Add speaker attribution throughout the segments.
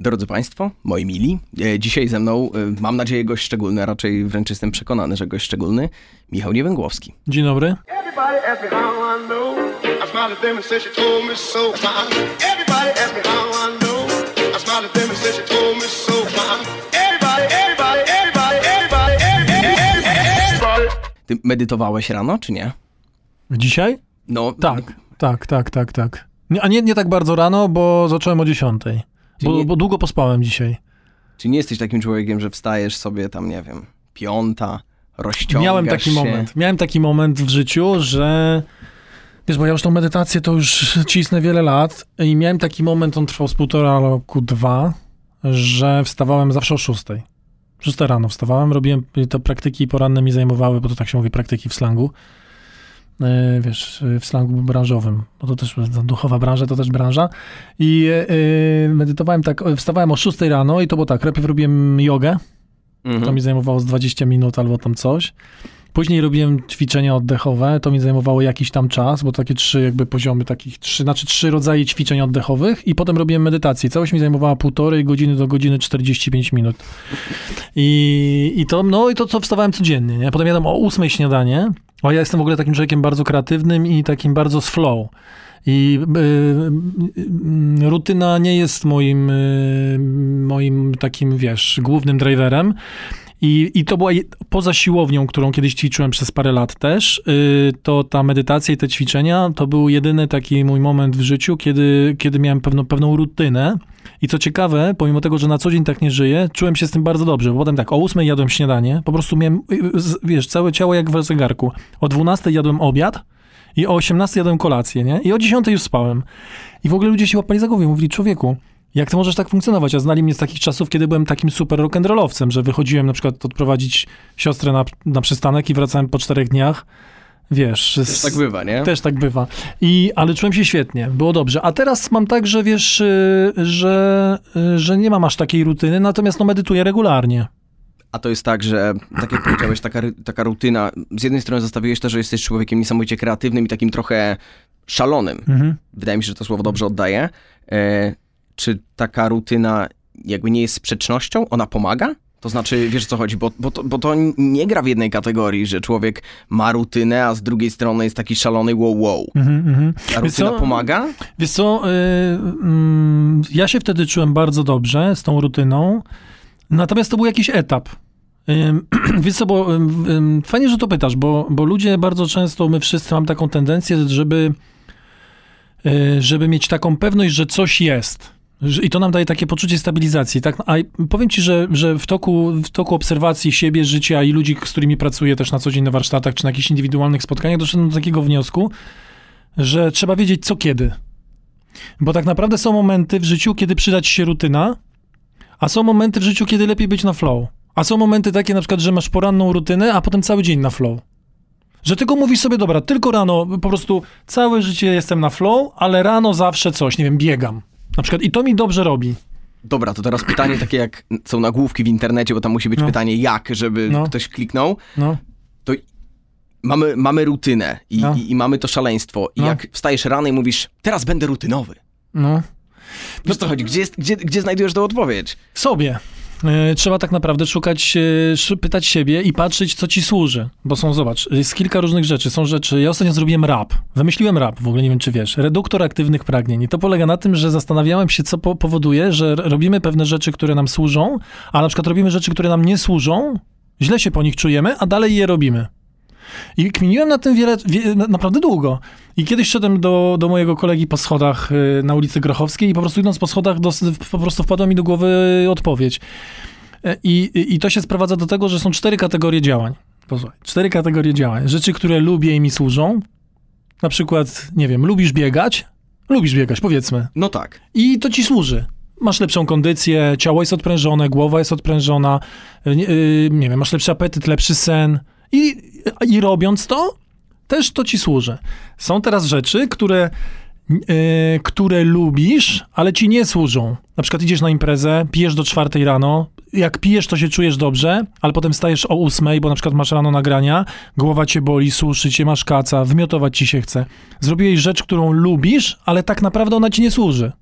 Speaker 1: Drodzy Państwo, moi mili, e, dzisiaj ze mną, e, mam nadzieję, gość szczególny, a raczej wręcz jestem przekonany, że gość szczególny, Michał Niewęgłowski.
Speaker 2: Dzień dobry.
Speaker 1: Ty medytowałeś rano, czy nie?
Speaker 2: Dzisiaj?
Speaker 1: No,
Speaker 2: Tak, tak, tak, tak, tak. Nie, a nie, nie tak bardzo rano, bo zacząłem o 10. Bo,
Speaker 1: nie-
Speaker 2: bo długo pospałem dzisiaj.
Speaker 1: Czy nie jesteś takim człowiekiem, że wstajesz sobie tam, nie wiem, piąta, rozciągasz
Speaker 2: Miałem taki
Speaker 1: się.
Speaker 2: moment. Miałem taki moment w życiu, że wiesz, bo ja już tą medytację to już cisnę wiele lat i miałem taki moment, on trwał z półtora roku, dwa, że wstawałem zawsze o 6. 6 rano wstawałem, robiłem, te praktyki poranne mi zajmowały, bo to tak się mówi, praktyki w slangu. E, Wiesz, w slangu branżowym, bo to też duchowa branża, to też branża. I e, medytowałem tak, wstawałem o 6 rano i to było tak, najpierw robiłem jogę,
Speaker 1: Mhm.
Speaker 2: to mi zajmowało z 20 minut albo tam coś. Później robiłem ćwiczenia oddechowe, to mi zajmowało jakiś tam czas, bo takie trzy jakby poziomy takich, trzy, znaczy trzy rodzaje ćwiczeń oddechowych i potem robiłem medytację. Całość mi zajmowała półtorej godziny do godziny 45 minut. I, i to, no i to, co wstawałem codziennie, nie? Potem jadłem o 8 śniadanie, a ja jestem w ogóle takim człowiekiem bardzo kreatywnym i takim bardzo z flow. I y, y, y, rutyna nie jest moim, y, moim takim, wiesz, głównym driverem. I, I to była poza siłownią, którą kiedyś ćwiczyłem przez parę lat też, y, to ta medytacja i te ćwiczenia to był jedyny taki mój moment w życiu, kiedy, kiedy miałem pewną, pewną rutynę. I co ciekawe, pomimo tego, że na co dzień tak nie żyję, czułem się z tym bardzo dobrze. Bo potem tak, o 8 jadłem śniadanie, po prostu miałem, y, z- wiesz, całe ciało jak w zegarku. O 12 jadłem obiad i o 18 jadłem kolację, nie? I o 10 już spałem. I w ogóle ludzie się łapali za głowę mówili, człowieku, jak ty możesz tak funkcjonować? A znali mnie z takich czasów, kiedy byłem takim super rock'n'rollowcem, że wychodziłem na przykład odprowadzić siostrę na, na przystanek i wracałem po czterech dniach. Wiesz,
Speaker 1: Też
Speaker 2: z,
Speaker 1: tak bywa, nie?
Speaker 2: też tak bywa. I, ale czułem się świetnie, było dobrze. A teraz mam tak, że wiesz, y, że, y, że nie mam aż takiej rutyny, natomiast no medytuję regularnie.
Speaker 1: A to jest tak, że tak jak powiedziałeś, taka, taka rutyna, z jednej strony zostawiłeś to, że jesteś człowiekiem niesamowicie kreatywnym i takim trochę szalonym.
Speaker 2: Mhm.
Speaker 1: Wydaje mi się, że to słowo dobrze oddaje. Czy taka rutyna jakby nie jest sprzecznością? Ona pomaga? To znaczy, wiesz co chodzi, bo, bo, to, bo to nie gra w jednej kategorii, że człowiek ma rutynę, a z drugiej strony jest taki szalony wow wow.
Speaker 2: Mhm.
Speaker 1: Ta
Speaker 2: Wiesz
Speaker 1: rutyna
Speaker 2: co?
Speaker 1: pomaga?
Speaker 2: Wiesz co, y, mm, ja się wtedy czułem bardzo dobrze z tą rutyną, natomiast to był jakiś etap. Ym, Wiesz co, bo ym, ym, fajnie, że to pytasz, bo, bo ludzie bardzo często, my wszyscy mamy taką tendencję, żeby, y, żeby mieć taką pewność, że coś jest. I to nam daje takie poczucie stabilizacji. Tak? A powiem ci, że, że w, toku, w toku obserwacji siebie, życia i ludzi, z którymi pracuję też na co dzień na warsztatach czy na jakichś indywidualnych spotkaniach, doszedłem do takiego wniosku, że trzeba wiedzieć co kiedy. Bo tak naprawdę są momenty w życiu, kiedy przydać się rutyna, a są momenty w życiu, kiedy lepiej być na flow. A są momenty takie na przykład, że masz poranną rutynę, a potem cały dzień na flow. Że tylko mówisz sobie, dobra, tylko rano, po prostu całe życie jestem na flow, ale rano zawsze coś, nie wiem, biegam. Na przykład i to mi dobrze robi.
Speaker 1: Dobra, to teraz pytanie takie jak są nagłówki w internecie, bo tam musi być
Speaker 2: No.
Speaker 1: pytanie jak, żeby
Speaker 2: No.
Speaker 1: ktoś kliknął.
Speaker 2: No,
Speaker 1: Mamy, mamy rutynę i,
Speaker 2: No.
Speaker 1: i, i mamy to szaleństwo. I
Speaker 2: No.
Speaker 1: jak wstajesz rano i mówisz, teraz będę rutynowy.
Speaker 2: no.
Speaker 1: Wiesz co chodzi, gdzie, jest, gdzie, gdzie znajdujesz tę odpowiedź?
Speaker 2: Sobie. E, Trzeba tak naprawdę szukać, e, pytać siebie i patrzeć, co ci służy. Bo są, zobacz, jest kilka różnych rzeczy. Są rzeczy, ja ostatnio zrobiłem rap. Wymyśliłem rap, w ogóle nie wiem, czy wiesz. Reduktor aktywnych pragnień. I to polega na tym, że zastanawiałem się, co po- powoduje, że robimy pewne rzeczy, które nam służą, a na przykład robimy rzeczy, które nam nie służą, źle się po nich czujemy, a dalej je robimy. I kminiłem na tym wiele, wie, na- naprawdę długo. I kiedyś szedłem do, do mojego kolegi po schodach y, na ulicy Grochowskiej i po prostu idąc po schodach dos, po prostu wpadła mi do głowy odpowiedź. E, I, i, I to się sprowadza do tego, że są cztery kategorie działań. Posłuchaj, cztery kategorie działań. Rzeczy, które lubię i mi służą. Na przykład, nie wiem, lubisz biegać? Lubisz biegać, powiedzmy.
Speaker 1: No tak.
Speaker 2: I to ci służy. Masz lepszą kondycję, ciało jest odprężone, głowa jest odprężona, y, nie, y, nie wiem, masz lepszy apetyt, lepszy sen. I, I robiąc to, też to ci służy. Są teraz rzeczy, które, y, które lubisz, ale ci nie służą. Na przykład idziesz na imprezę, pijesz do czwartej rano, jak pijesz, to się czujesz dobrze, ale potem stajesz o ósmej, bo na przykład masz rano nagrania, głowa cię boli, suszy cię, masz kaca, wymiotować ci się chce. Zrobiłeś rzecz, którą lubisz, ale tak naprawdę ona ci nie służy.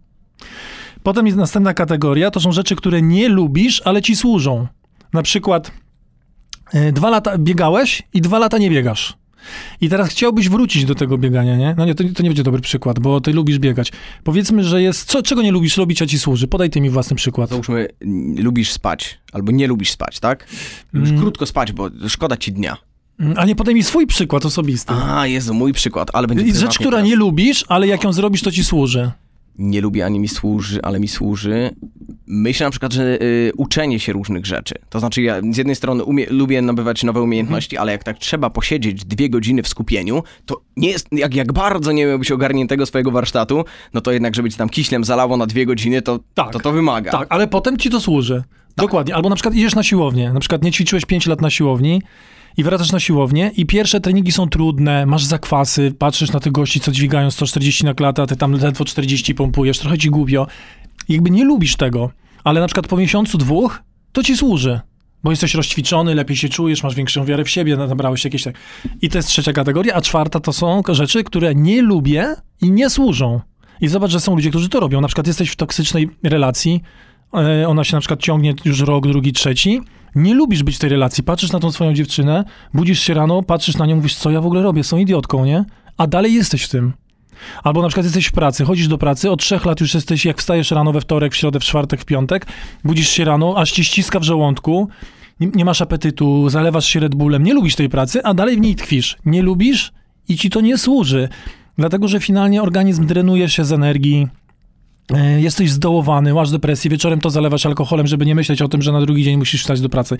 Speaker 2: Potem jest następna kategoria, to są rzeczy, które nie lubisz, ale ci służą. Na przykład dwa lata biegałeś i dwa lata nie biegasz. I teraz chciałbyś wrócić do tego biegania, nie? No nie, to, to nie będzie dobry przykład, bo ty lubisz biegać. Powiedzmy, że jest, co, czego nie lubisz robić, a ci służy. Podaj ty mi własny przykład.
Speaker 1: Załóżmy, lubisz spać, albo nie lubisz spać, tak? Lubisz
Speaker 2: Mm.
Speaker 1: krótko spać, bo szkoda ci dnia.
Speaker 2: Mm, A nie podaj mi swój przykład osobisty.
Speaker 1: A, Jezu, mój przykład, ale będzie
Speaker 2: Rzecz, która
Speaker 1: teraz.
Speaker 2: nie lubisz, ale jak ją zrobisz, to ci służy.
Speaker 1: Nie lubię ani mi służy, ale mi służy. Myślę na przykład, że y, uczenie się różnych rzeczy. To znaczy, ja z jednej strony umie, lubię nabywać nowe umiejętności, ale jak tak trzeba posiedzieć dwie godziny w skupieniu, to nie jest, jak, jak bardzo nie miałbyś ogarniętego swojego warsztatu, no to jednak, żeby ci tam kiślem zalało na dwie godziny, to
Speaker 2: Tak.
Speaker 1: to, to wymaga.
Speaker 2: Tak, ale potem ci to służy. Dokładnie. Albo na przykład idziesz na siłownię. Na przykład nie ćwiczyłeś 5 lat na siłowni i wracasz na siłownię i pierwsze treningi są trudne, masz zakwasy, patrzysz na tych gości, co dźwigają 140 na klatę, a ty tam ledwo 40 pompujesz, trochę ci głupio. Jakby nie lubisz tego, ale na przykład po miesiącu, dwóch, to ci służy. Bo jesteś rozćwiczony, lepiej się czujesz, masz większą wiarę w siebie, nabrałeś jakieś tak. I to jest trzecia kategoria, a czwarta to są rzeczy, które nie lubię i nie służą. I zobacz, że są ludzie, którzy to robią. Na przykład jesteś w toksycznej relacji, e, ona się na przykład ciągnie już rok, drugi, trzeci. Nie lubisz być w tej relacji. Patrzysz na tą swoją dziewczynę, budzisz się rano, patrzysz na nią, mówisz, co ja w ogóle robię, są idiotką, nie? A dalej jesteś w tym. Albo na przykład jesteś w pracy, chodzisz do pracy, od trzech lat już jesteś, jak wstajesz rano we wtorek, w środę, w czwartek, w piątek, budzisz się rano, aż ci ściska w żołądku, nie, nie masz apetytu, zalewasz się Red Bullem, nie lubisz tej pracy, a dalej w niej tkwisz. Nie lubisz i ci to nie służy. Dlatego, że finalnie organizm drenuje się z energii, jesteś zdołowany, masz depresję, wieczorem to zalewasz alkoholem, żeby nie myśleć o tym, że na drugi dzień musisz wstać do pracy.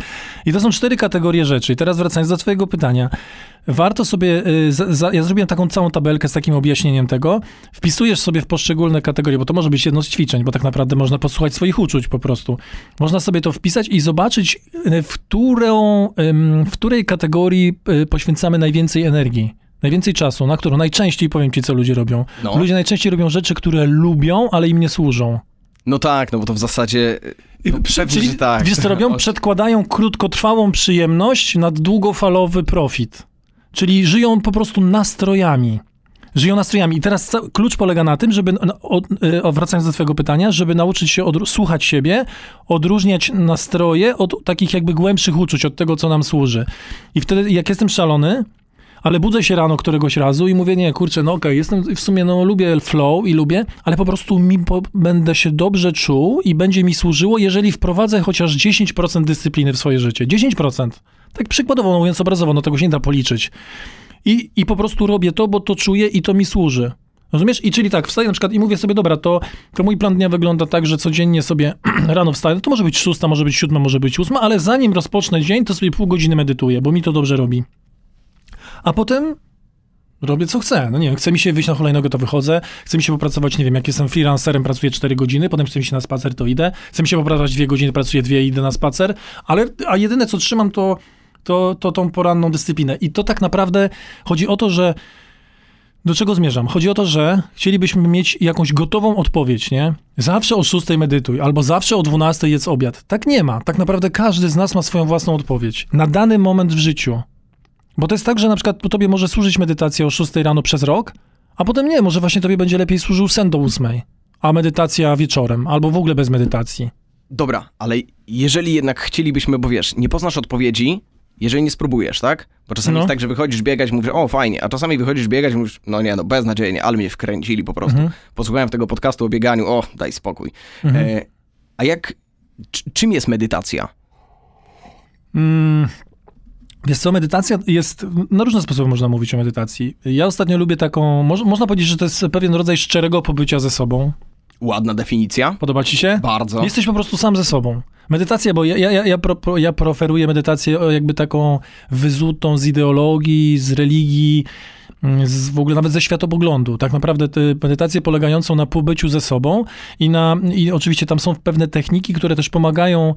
Speaker 2: I to są cztery kategorie rzeczy. I teraz wracając do twojego pytania, warto sobie, y, za, ja zrobiłem taką całą tabelkę z takim objaśnieniem tego, wpisujesz sobie w poszczególne kategorie, bo to może być jedno z ćwiczeń, bo tak naprawdę można posłuchać swoich uczuć po prostu. Można sobie to wpisać i zobaczyć, y, w, którą, w której kategorii poświęcamy najwięcej energii. Najwięcej czasu, na którą najczęściej powiem ci, co ludzie robią.
Speaker 1: No.
Speaker 2: Ludzie najczęściej robią rzeczy, które lubią, ale im nie służą.
Speaker 1: No tak, no bo to w zasadzie... No, pewnie,
Speaker 2: czyli
Speaker 1: tak.
Speaker 2: wiesz co robią? Przedkładają krótkotrwałą przyjemność nad długofalowy profit. Czyli żyją po prostu nastrojami. Żyją nastrojami. I teraz klucz polega na tym, żeby, no, o, y, wracając do twojego pytania, żeby nauczyć się słuchać siebie, odróżniać nastroje od takich jakby głębszych uczuć, od tego, co nam służy. I wtedy, jak jestem szalony, ale budzę się rano któregoś razu i mówię, nie, kurczę, no okej, jestem w sumie, no lubię flow i lubię, ale po prostu mi po, będę się dobrze czuł i będzie mi służyło, jeżeli wprowadzę chociaż 10% dyscypliny w swoje życie. 10%. Tak przykładowo, no mówiąc obrazowo, no tego się nie da policzyć. I, I po prostu robię to, bo to czuję i to mi służy. Rozumiesz? I czyli tak, wstaję na przykład i mówię sobie, dobra, to, to mój plan dnia wygląda tak, że codziennie sobie rano wstaję, to może być szósta, może być siódma, może być ósma, ale zanim rozpocznę dzień, to sobie pół godziny medytuję, bo mi to dobrze robi. A potem robię co chcę. No nie wiem, chce mi się wyjść na hulajnogę, to wychodzę. Chce mi się popracować, nie wiem, jak jestem freelancerem, pracuję 4 godziny, potem chce mi się na spacer, to idę. Chce mi się popracować 2 godziny, pracuję 2 i idę na spacer. Ale, a jedyne, co trzymam, to, to, to tą poranną dyscyplinę. I to tak naprawdę chodzi o to, że do czego zmierzam? Chodzi o to, że chcielibyśmy mieć jakąś gotową odpowiedź, nie? Zawsze o 6 medytuj, albo zawsze o 12 jedz obiad. Tak nie ma. Tak naprawdę każdy z nas ma swoją własną odpowiedź. Na dany moment w życiu. Bo to jest tak, że na przykład tobie może służyć medytacja o 6 rano przez rok, a potem nie, może właśnie tobie będzie lepiej służył sen do 8, a medytacja wieczorem, albo w ogóle bez medytacji.
Speaker 1: Dobra, ale jeżeli jednak chcielibyśmy, bo wiesz, nie poznasz odpowiedzi, jeżeli nie spróbujesz, tak? Bo czasami
Speaker 2: No.
Speaker 1: jest tak, że wychodzisz biegać, mówisz, o fajnie, a czasami wychodzisz biegać, mówisz, no nie, no beznadziejnie, ale mnie wkręcili po prostu.
Speaker 2: Mhm.
Speaker 1: Posłuchałem tego podcastu o bieganiu, o, daj spokój.
Speaker 2: Mhm.
Speaker 1: E, a jak, czym jest medytacja?
Speaker 2: Mm, wiesz co, medytacja jest, na różne sposoby można mówić o medytacji. Ja ostatnio lubię taką, moż, można powiedzieć, że to jest pewien rodzaj szczerego pobycia ze sobą.
Speaker 1: Ładna definicja.
Speaker 2: Podoba ci się?
Speaker 1: Bardzo.
Speaker 2: Jesteś po prostu sam ze sobą. Medytacja, bo ja, ja, ja, pro, pro- ja preferuję medytację o jakby taką wyzutą z ideologii, z religii, mm, z, w ogóle nawet ze światopoglądu. Tak naprawdę te medytacje polegającą na pobyciu ze sobą i na, i oczywiście tam są pewne techniki, które też pomagają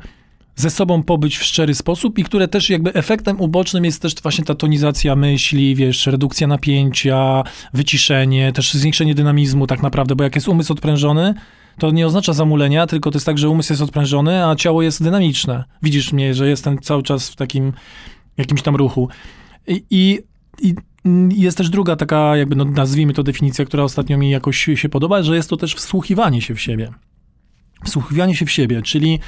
Speaker 2: ze sobą pobyć w szczery sposób i które też jakby efektem ubocznym jest też właśnie ta tonizacja myśli, wiesz, redukcja napięcia, wyciszenie, też zwiększenie dynamizmu tak naprawdę, bo jak jest umysł odprężony, to nie oznacza zamulenia, tylko to jest tak, że umysł jest odprężony, a ciało jest dynamiczne. Widzisz mnie, że jestem cały czas w takim jakimś tam ruchu. I, i, i jest też druga taka, jakby no, nazwijmy to definicja, która ostatnio mi jakoś się podoba, że jest to też wsłuchiwanie się w siebie. Wsłuchiwanie się w siebie, czyli,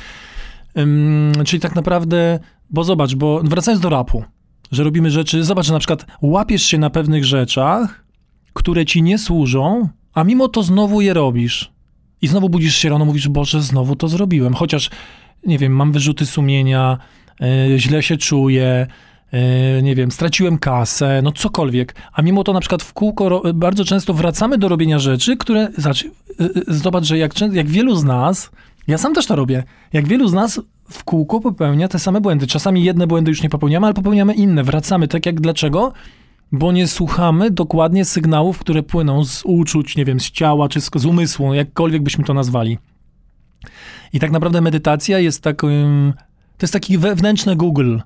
Speaker 2: czyli tak naprawdę, bo zobacz, bo wracając do rapu, że robimy rzeczy, zobacz, że na przykład łapiesz się na pewnych rzeczach, które ci nie służą, a mimo to znowu je robisz. I znowu budzisz się rano, mówisz, Boże, znowu to zrobiłem. Chociaż, nie wiem, mam wyrzuty sumienia, yy, źle się czuję, yy, nie wiem, straciłem kasę, no cokolwiek. A mimo to na przykład w kółko bardzo często wracamy do robienia rzeczy, które, zobacz, yy, zobacz że jak, jak wielu z nas, ja sam też to robię, jak wielu z nas w kółko popełnia te same błędy. Czasami jedne błędy już nie popełniamy, ale popełniamy inne. Wracamy. Tak jak dlaczego? Bo nie słuchamy dokładnie sygnałów, które płyną z uczuć, nie wiem, z ciała czy z, z umysłu, jakkolwiek byśmy to nazwali. I tak naprawdę medytacja jest takim, to jest taki wewnętrzny Google.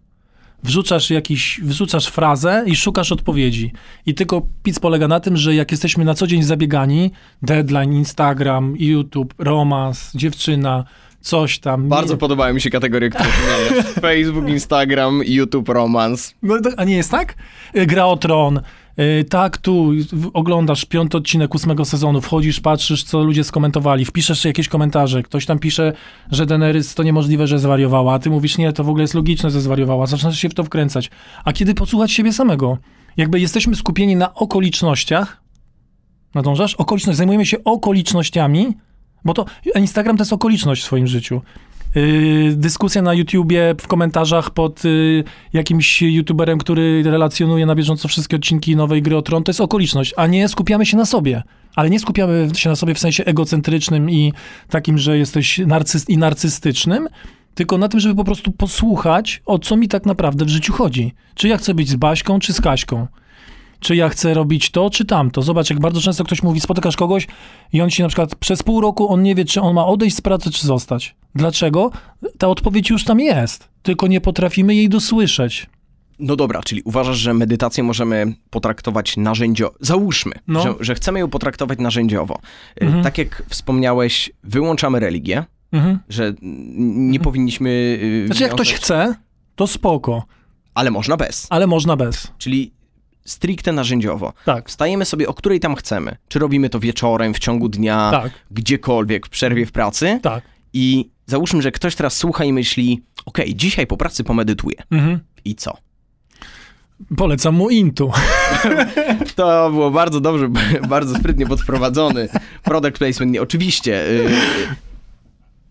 Speaker 2: Wrzucasz jakiś, wrzucasz frazę i szukasz odpowiedzi. I tylko pic polega na tym, że jak jesteśmy na co dzień zabiegani, deadline, Instagram, YouTube, romans, dziewczyna, coś tam.
Speaker 1: Bardzo
Speaker 2: nie,
Speaker 1: podobają mi się kategorie, które wymieniasz. Facebook, Instagram, YouTube, romans.
Speaker 2: No, a nie jest tak? Y, Gra o tron. y, Tak, tu oglądasz piąty odcinek ósmego sezonu, wchodzisz, patrzysz, co ludzie skomentowali, wpiszesz jakieś komentarze, ktoś tam pisze, że Daenerys to niemożliwe, że zwariowała, a ty mówisz, nie, to w ogóle jest logiczne, że zwariowała, zaczynasz się w to wkręcać. A kiedy posłuchać siebie samego? Jakby jesteśmy skupieni na okolicznościach, nadążasz? Okoliczność, zajmujemy się okolicznościami, bo to Instagram to jest okoliczność w swoim życiu. Yy, dyskusja na YouTubie, w komentarzach pod yy, jakimś YouTuberem, który relacjonuje na bieżąco wszystkie odcinki nowej gry o Tron, to jest okoliczność, a nie skupiamy się na sobie. Ale nie skupiamy się na sobie w sensie egocentrycznym i takim, że jesteś narcyst i narcystycznym, tylko na tym, żeby po prostu posłuchać, o co mi tak naprawdę w życiu chodzi. Czy ja chcę być z Baśką, czy z Kaśką czy ja chcę robić to, czy tamto. Zobacz, jak bardzo często ktoś mówi, spotykasz kogoś i on ci na przykład przez pół roku, on nie wie, czy on ma odejść z pracy, czy zostać. Dlaczego? Ta odpowiedź już tam jest, tylko nie potrafimy jej dosłyszeć.
Speaker 1: No dobra, czyli uważasz, że medytację możemy potraktować narzędziowo. Załóżmy,
Speaker 2: No.
Speaker 1: że, że chcemy ją potraktować narzędziowo. Y,
Speaker 2: Mhm.
Speaker 1: Tak jak wspomniałeś, wyłączamy religię,
Speaker 2: Mhm.
Speaker 1: że nie powinniśmy. y,
Speaker 2: Znaczy, jak ktoś
Speaker 1: wiązać-
Speaker 2: chce, to spoko,
Speaker 1: Ale można bez.
Speaker 2: ale można bez.
Speaker 1: Czyli stricte narzędziowo.
Speaker 2: Tak,
Speaker 1: Wstajemy sobie o której tam chcemy. Czy robimy to wieczorem, w ciągu dnia,
Speaker 2: tak,
Speaker 1: gdziekolwiek, w przerwie w pracy.
Speaker 2: tak.
Speaker 1: I załóżmy, że ktoś teraz słucha i myśli: Okej, dzisiaj po pracy pomedytuję.
Speaker 2: Mhm.
Speaker 1: I co?
Speaker 2: Polecam mu Intu.
Speaker 1: To było bardzo dobrze, bardzo sprytnie podprowadzony. Product placement, nie, oczywiście. y,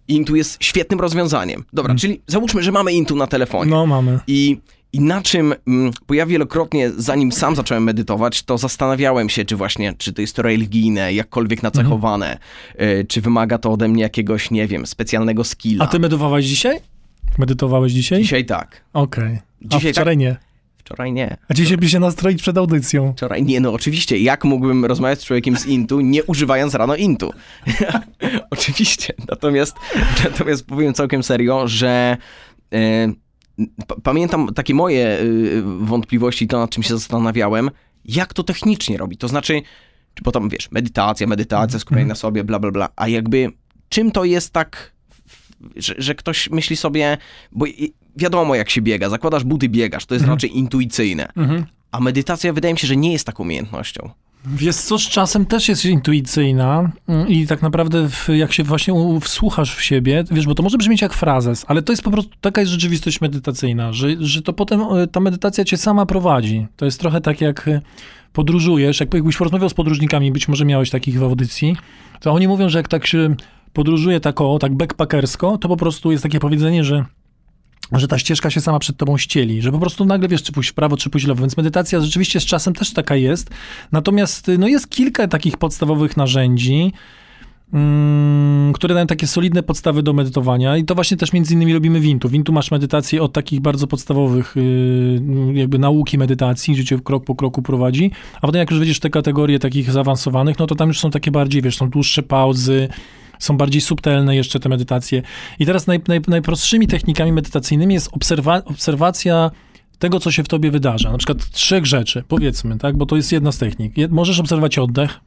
Speaker 1: Intu jest świetnym rozwiązaniem. Dobra, czyli załóżmy, że mamy Intu na telefonie.
Speaker 2: No, mamy.
Speaker 1: I, I na czym, mm, bo ja wielokrotnie, zanim sam zacząłem medytować, to zastanawiałem się, czy właśnie, czy to jest to religijne, jakkolwiek nacechowane, y, czy wymaga to ode mnie jakiegoś, nie wiem, specjalnego skilla.
Speaker 2: A ty medytowałeś dzisiaj? Medytowałeś dzisiaj?
Speaker 1: Dzisiaj tak.
Speaker 2: Okej. A
Speaker 1: Dzisiaj
Speaker 2: wczoraj nie.
Speaker 1: Wczoraj nie.
Speaker 2: A dzisiaj by się nastroić przed audycją.
Speaker 1: Wczoraj nie, no oczywiście. Jak mógłbym rozmawiać z człowiekiem z Intu, nie używając rano Intu? oczywiście. Natomiast, natomiast powiem całkiem serio, że pa- pamiętam takie moje e, wątpliwości, to nad czym się zastanawiałem, jak to technicznie robi. To znaczy, bo tam wiesz, medytacja, medytacja, skupienie na sobie, bla, bla, bla. A jakby czym to jest tak, że, że ktoś myśli sobie, bo wiadomo jak się biega, zakładasz buty, biegasz, to jest raczej intuicyjne.
Speaker 2: Mhm.
Speaker 1: A medytacja wydaje mi się, że nie jest taką umiejętnością.
Speaker 2: Wiesz co, z czasem też jest intuicyjna mm, i tak naprawdę w, jak się właśnie wsłuchasz w siebie, wiesz, bo to może brzmieć jak frazes, ale to jest po prostu, taka jest rzeczywistość medytacyjna, że, że to potem e, ta medytacja cię sama prowadzi. To jest trochę tak jak e, podróżujesz, jak, jakbyś porozmawiał z podróżnikami, być może miałeś takich w audycji, to oni mówią, że jak tak się podróżuje tak o, tak backpackersko, to po prostu jest takie powiedzenie, że że ta ścieżka się sama przed tobą ścieli, że po prostu nagle wiesz, czy pójść w prawo, czy pójść w lewo, więc medytacja rzeczywiście z czasem też taka jest. Natomiast y, no jest kilka takich podstawowych narzędzi, mm, które dają takie solidne podstawy do medytowania i to właśnie też między innymi robimy w Intu. W Intu masz medytację od takich bardzo podstawowych y, jakby nauki medytacji, gdzie cię krok po kroku prowadzi, a potem jak już wejdziesz w te kategorie takich zaawansowanych, no to tam już są takie bardziej, wiesz, są dłuższe pauzy, są bardziej subtelne jeszcze te medytacje. I teraz naj, naj, najprostszymi technikami medytacyjnymi jest obserwa, obserwacja tego, co się w tobie wydarza. Na przykład trzech rzeczy, powiedzmy, tak, bo to jest jedna z technik. Możesz obserwować oddech,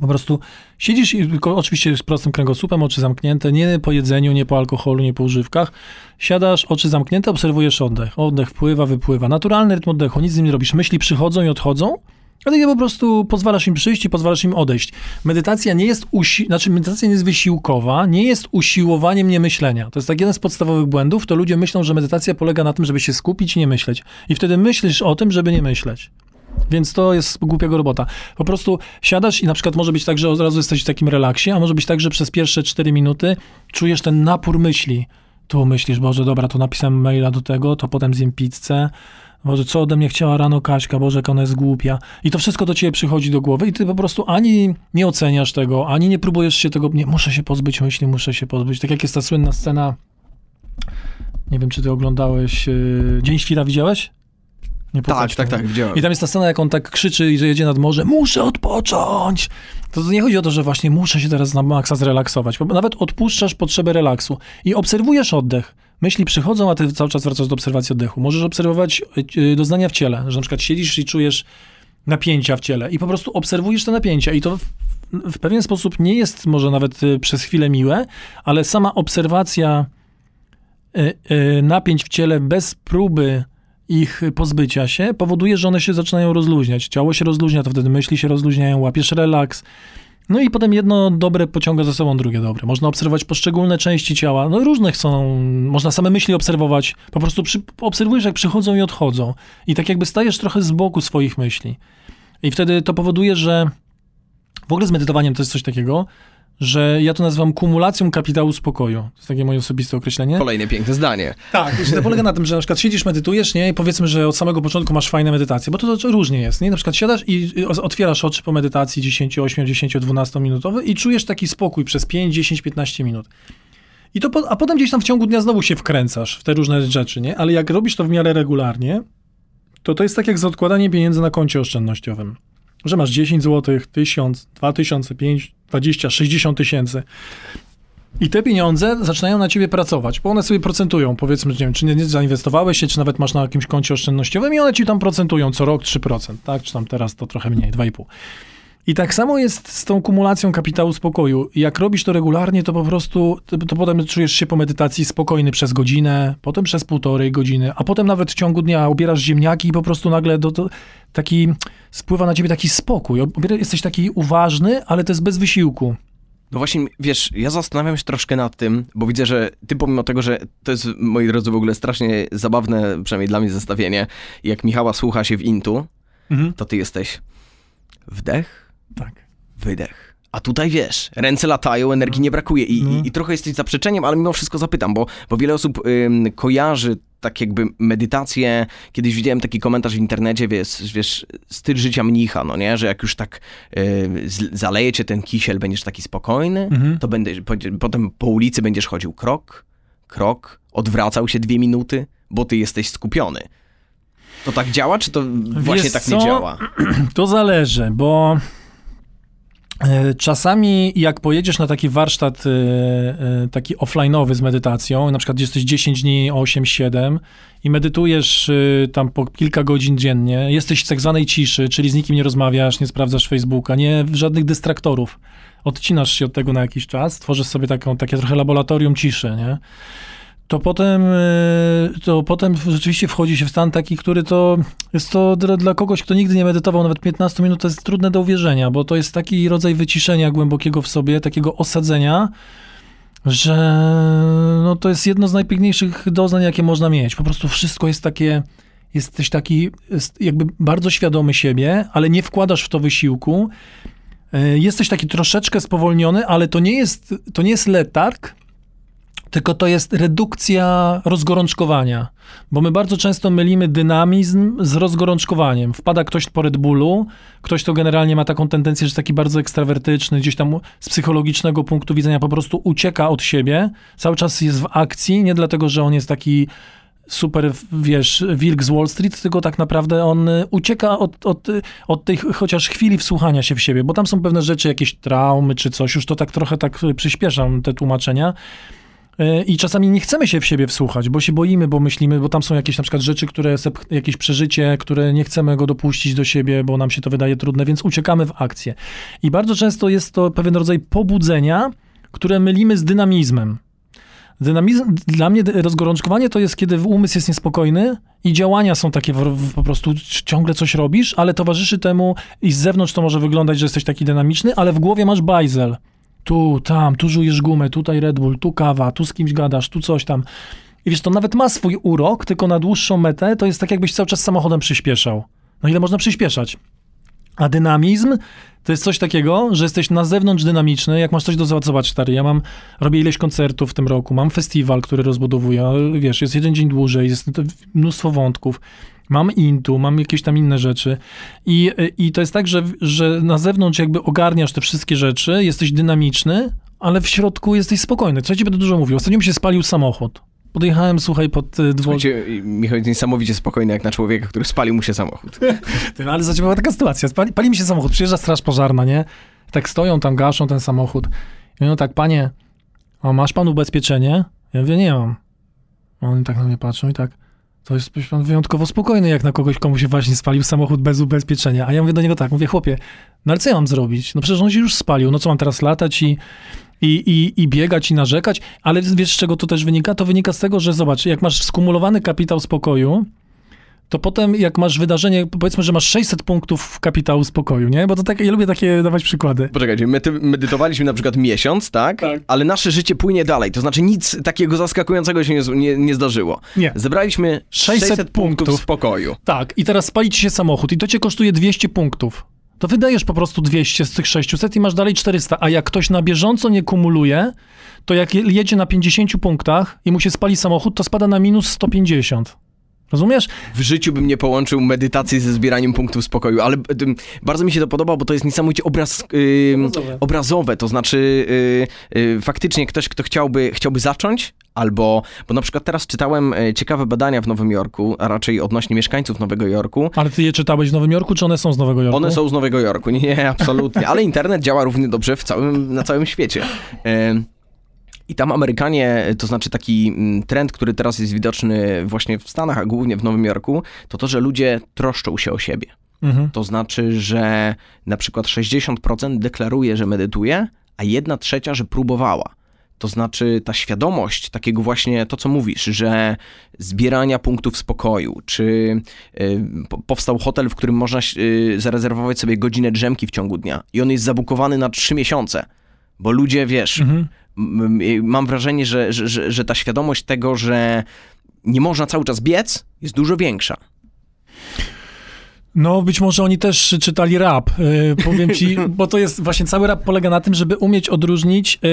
Speaker 2: po prostu siedzisz, i oczywiście z prostym kręgosłupem, oczy zamknięte, nie po jedzeniu, nie po alkoholu, nie po używkach. Siadasz, oczy zamknięte, obserwujesz oddech. Oddech wpływa, wypływa. Naturalny rytm oddechu, nic z nim nie robisz. Myśli przychodzą i odchodzą, Ale ty po prostu pozwalasz im przyjść i pozwalasz im odejść. Medytacja nie jest, usi- znaczy medytacja nie jest wysiłkowa, nie jest usiłowaniem niemyślenia. To jest tak jeden z podstawowych błędów, to ludzie myślą, że medytacja polega na tym, żeby się skupić i nie myśleć. I wtedy myślisz o tym, żeby nie myśleć. Więc to jest głupiego robota. Po prostu siadasz i na przykład może być tak, że od razu jesteś w takim relaksie, a może być tak, że przez pierwsze 4 minuty czujesz ten napór myśli. Tu myślisz, Boże, dobra, to napisałem maila do tego, to potem zjem pizzę. Boże, co ode mnie chciała rano Kaśka, Boże, jak ona jest głupia. I to wszystko do ciebie przychodzi do głowy i ty po prostu ani nie oceniasz tego, ani nie próbujesz się tego, nie, muszę się pozbyć myśli, muszę się pozbyć. Tak jak jest ta słynna scena, nie wiem, czy ty oglądałeś, yy, Dzień Świra widziałeś? Nie
Speaker 1: Tak, tak, tak, widziałem.
Speaker 2: I tam jest ta scena, jak on tak krzyczy i że jedzie nad morze, muszę odpocząć. To nie chodzi o to, że właśnie muszę się teraz na maksa zrelaksować. Bo nawet odpuszczasz potrzebę relaksu i obserwujesz oddech. Myśli przychodzą, a ty cały czas wracasz do obserwacji oddechu. Możesz obserwować y, doznania w ciele, że na przykład siedzisz i czujesz napięcia w ciele i po prostu obserwujesz te napięcia i to w, w pewien sposób nie jest może nawet y, przez chwilę miłe, ale sama obserwacja napięć w ciele bez próby ich pozbycia się powoduje, że one się zaczynają rozluźniać. Ciało się rozluźnia, to wtedy myśli się rozluźniają, łapiesz relaks. No i potem jedno dobre pociąga za sobą drugie dobre. Można obserwować poszczególne części ciała. No różnych są, można same myśli obserwować. Po prostu przy, obserwujesz, jak przychodzą i odchodzą. I tak jakby stajesz trochę z boku swoich myśli. I wtedy to powoduje, że w ogóle z medytowaniem to jest coś takiego, że ja to nazywam kumulacją kapitału spokoju. To jest takie moje osobiste określenie.
Speaker 1: Kolejne piękne zdanie.
Speaker 2: Tak, że to polega na tym, że na przykład siedzisz, medytujesz, nie? I powiedzmy, że od samego początku masz fajne medytacje, bo to, to różnie jest, nie? Na przykład siadasz i otwierasz oczy po medytacji 10, 8, 10, 12 minutowe i czujesz taki spokój przez 5, 10, 15 minut. I to po, a potem gdzieś tam w ciągu dnia znowu się wkręcasz w te różne rzeczy, nie? Ale jak robisz to w miarę regularnie, to to jest tak jak z odkładanie pieniędzy na koncie oszczędnościowym. Że masz 10 zł, 1000, 2000, 5, 20, 60 tysięcy. I te pieniądze zaczynają na ciebie pracować, bo one sobie procentują. Powiedzmy, nie wiem, czy nie, nie zainwestowałeś się, czy nawet masz na jakimś koncie oszczędnościowym i one ci tam procentują co rok 3%, tak? Czy tam teraz to trochę mniej, 2,5%. I tak samo jest z tą kumulacją kapitału spokoju. Jak robisz to regularnie, to po prostu, to, potem czujesz się po medytacji spokojny przez godzinę, potem przez półtorej godziny, a potem nawet w ciągu dnia obierasz ziemniaki i po prostu nagle do, do, taki, spływa na ciebie taki spokój. Jesteś taki uważny, ale to jest bez wysiłku.
Speaker 1: No właśnie, wiesz, ja zastanawiam się troszkę nad tym, bo widzę, że ty pomimo tego, że to jest, moi drodzy, w ogóle strasznie zabawne, przynajmniej dla mnie zestawienie, jak Michała słucha się w intu, to ty jesteś wdech,
Speaker 2: Tak.
Speaker 1: wydech. A tutaj wiesz, ręce latają, energii nie brakuje i,
Speaker 2: No.
Speaker 1: i, i trochę jesteś zaprzeczeniem, ale mimo wszystko zapytam, bo, bo wiele osób ym, kojarzy tak jakby medytację. Kiedyś widziałem taki komentarz w internecie, wiesz, wiesz styl życia mnicha, no nie, że jak już tak y, z- zaleje cię ten kisiel, będziesz taki spokojny,
Speaker 2: Mhm.
Speaker 1: to będziesz, po- potem po ulicy będziesz chodził krok, krok, odwracał się dwie minuty, bo ty jesteś skupiony. To tak działa, czy to właśnie
Speaker 2: Wiesz
Speaker 1: tak
Speaker 2: co?
Speaker 1: nie działa?
Speaker 2: To zależy, bo czasami jak pojedziesz na taki warsztat e, e, taki offline'owy z medytacją, na przykład jesteś 10 dni 8-7 i medytujesz e, tam po kilka godzin dziennie, jesteś w tak zwanej ciszy, czyli z nikim nie rozmawiasz, nie sprawdzasz Facebooka, nie żadnych dystraktorów. Odcinasz się od tego na jakiś czas, tworzysz sobie taką, takie trochę laboratorium ciszy, nie? To potem, y, to potem rzeczywiście wchodzi się w stan taki, który to jest to dla, kogoś, kto nigdy nie medytował nawet 15 minut, to jest trudne do uwierzenia, bo to jest taki rodzaj wyciszenia głębokiego w sobie, takiego osadzenia, że no, to jest jedno z najpiękniejszych doznań, jakie można mieć. Po prostu wszystko jest takie, jesteś taki jest jakby bardzo świadomy siebie, ale nie wkładasz w to wysiłku. Y, Jesteś taki troszeczkę spowolniony, ale to nie jest, to nie jest letarg, tylko to jest redukcja rozgorączkowania. Bo my bardzo często mylimy dynamizm z rozgorączkowaniem. Wpada ktoś po Red Bullu, ktoś to generalnie ma taką tendencję, że jest taki bardzo ekstrawertyczny, gdzieś tam z psychologicznego punktu widzenia po prostu ucieka od siebie, cały czas jest w akcji, nie dlatego, że on jest taki super, wiesz, wilk z Wall Street, tylko tak naprawdę on ucieka od, od, od tej ch- chociaż chwili wsłuchania się w siebie, bo tam są pewne rzeczy, jakieś traumy czy coś, już to tak trochę tak przyspieszam te tłumaczenia. Y, I czasami nie chcemy się w siebie wsłuchać, bo się boimy, bo myślimy, bo tam są jakieś na przykład rzeczy, które, jakieś przeżycie, które nie chcemy go dopuścić do siebie, bo nam się to wydaje trudne, więc uciekamy w akcję. I bardzo często jest to pewien rodzaj pobudzenia, które mylimy z dynamizmem. Dynamizm, dla mnie rozgorączkowanie to jest, kiedy umysł jest niespokojny i działania są takie, w, w, po prostu ciągle coś robisz, ale towarzyszy temu i z zewnątrz to może wyglądać, że jesteś taki dynamiczny, ale w głowie masz bajzel. Tu, tam, tu żujesz gumę, tutaj Red Bull, tu kawa, tu z kimś gadasz, tu coś tam. I wiesz, to nawet ma swój urok, tylko na dłuższą metę to jest tak, jakbyś cały czas samochodem przyspieszał. No ile można przyspieszać? A dynamizm to jest coś takiego, że jesteś na zewnątrz dynamiczny, jak masz coś do zobacz, zobacz stary, ja mam, robię ileś koncertów w tym roku, mam festiwal, który rozbudowuję, wiesz, jest jeden dzień dłużej, jest mnóstwo wątków, mam intu, mam jakieś tam inne rzeczy i, i to jest tak, że, że na zewnątrz jakby ogarniasz te wszystkie rzeczy, jesteś dynamiczny, ale w środku jesteś spokojny. Co ja ci będę dużo mówił? Ostatnio mi się spalił samochód. Podjechałem, słuchaj, pod y.
Speaker 1: Słuchajcie, Michał jest niesamowicie spokojny jak na człowieka, który spalił mu się samochód.
Speaker 2: No ale za była taka sytuacja. Pali, pali mi się samochód, przyjeżdża straż pożarna, nie? Tak stoją tam, gaszą ten samochód. I mówią tak, panie, a masz pan ubezpieczenie? Ja mówię, nie mam. Oni tak na mnie patrzą i tak, to jest pan wyjątkowo spokojny, jak na kogoś, komu się właśnie spalił samochód bez ubezpieczenia. A ja mówię do niego tak, mówię, chłopie, no ale co ja mam zrobić? No przecież on się już spalił, no co mam teraz latać i, i, i, i biegać i narzekać? Ale wiesz, z czego to też wynika? To wynika z tego, że zobacz, jak masz skumulowany kapitał spokoju, to potem jak masz wydarzenie, powiedzmy, że masz 600 punktów kapitału spokoju, nie? Bo to tak, ja lubię takie dawać przykłady.
Speaker 1: Poczekajcie, my medytowaliśmy na przykład miesiąc, tak?
Speaker 2: Tak.
Speaker 1: Ale nasze życie płynie dalej, to znaczy nic takiego zaskakującego się nie, nie, nie zdarzyło.
Speaker 2: Nie.
Speaker 1: Zebraliśmy 600,
Speaker 2: 600
Speaker 1: punktów
Speaker 2: punktów.
Speaker 1: spokoju.
Speaker 2: Tak, i teraz spali ci się samochód i to cię kosztuje 200 punktów. To wydajesz po prostu 200 z tych 600 i masz dalej 400. A jak ktoś na bieżąco nie kumuluje, to jak je- jedzie na 50 punktach i mu się spali samochód, to spada na minus 150. Rozumiesz?
Speaker 1: W życiu bym nie połączył medytacji ze zbieraniem punktów spokoju, ale ym, bardzo mi się to podoba, bo to jest niesamowicie obraz, ym,
Speaker 2: Obrazowe.
Speaker 1: obrazowe. To znaczy y, y, faktycznie ktoś, kto chciałby, chciałby zacząć, albo, bo na przykład teraz czytałem ciekawe badania w Nowym Jorku, a raczej odnośnie mieszkańców Nowego Jorku.
Speaker 2: Ale ty je czytałeś w Nowym Jorku, czy one są z Nowego Jorku?
Speaker 1: One są z Nowego Jorku, nie, absolutnie, ale internet działa równie dobrze w całym, na całym świecie. I tam Amerykanie, to znaczy taki mm, trend, który teraz jest widoczny właśnie w Stanach, a głównie w Nowym Jorku, to to, że ludzie troszczą się o siebie.
Speaker 2: Mhm.
Speaker 1: To znaczy, że na przykład 60% deklaruje, że medytuje, a jedna trzecia, że próbowała. To znaczy ta świadomość takiego właśnie to, co mówisz, że zbierania punktów spokoju, czy y, po- powstał hotel, w którym można y, zarezerwować sobie godzinę drzemki w ciągu dnia i on jest zabukowany na trzy miesiące, bo ludzie, wiesz,
Speaker 2: Mhm.
Speaker 1: Mam wrażenie, że, że, że, że ta świadomość tego, że nie można cały czas biec, jest dużo większa.
Speaker 2: No, być może oni też czytali rap, y, powiem ci, bo to jest właśnie cały rap polega na tym, żeby umieć odróżnić, y,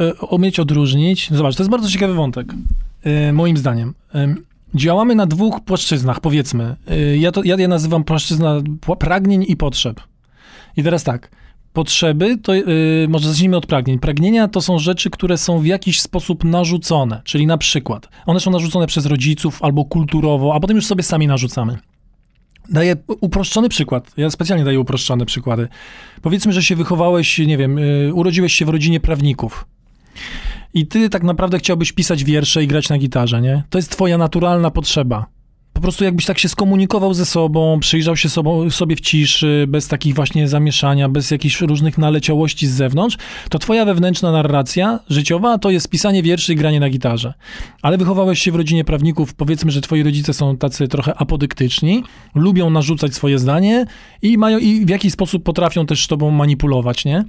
Speaker 2: y, umieć odróżnić. Zobacz, to jest bardzo ciekawy wątek, moim zdaniem. Działamy na dwóch płaszczyznach, powiedzmy. Ja, to, ja je nazywam płaszczyzna pła- pragnień i potrzeb. I teraz tak. Potrzeby, to y, może zacznijmy od pragnień. Pragnienia to są rzeczy, które są w jakiś sposób narzucone, czyli na przykład one są narzucone przez rodziców albo kulturowo, a potem już sobie sami narzucamy. Daję uproszczony przykład. Ja specjalnie daję uproszczone przykłady. Powiedzmy, że się wychowałeś, nie wiem, y, urodziłeś się w rodzinie prawników. I ty tak naprawdę chciałbyś pisać wiersze i grać na gitarze, nie? To jest twoja naturalna potrzeba. Po prostu jakbyś tak się skomunikował ze sobą, przyjrzał się sobą, sobie w ciszy, bez takich właśnie zamieszania, bez jakichś różnych naleciałości z zewnątrz, to twoja wewnętrzna narracja życiowa to jest pisanie wierszy i granie na gitarze. Ale wychowałeś się w rodzinie prawników, powiedzmy, że twoi rodzice są tacy trochę apodyktyczni, lubią narzucać swoje zdanie i mają i w jakiś sposób potrafią też tobą manipulować, nie?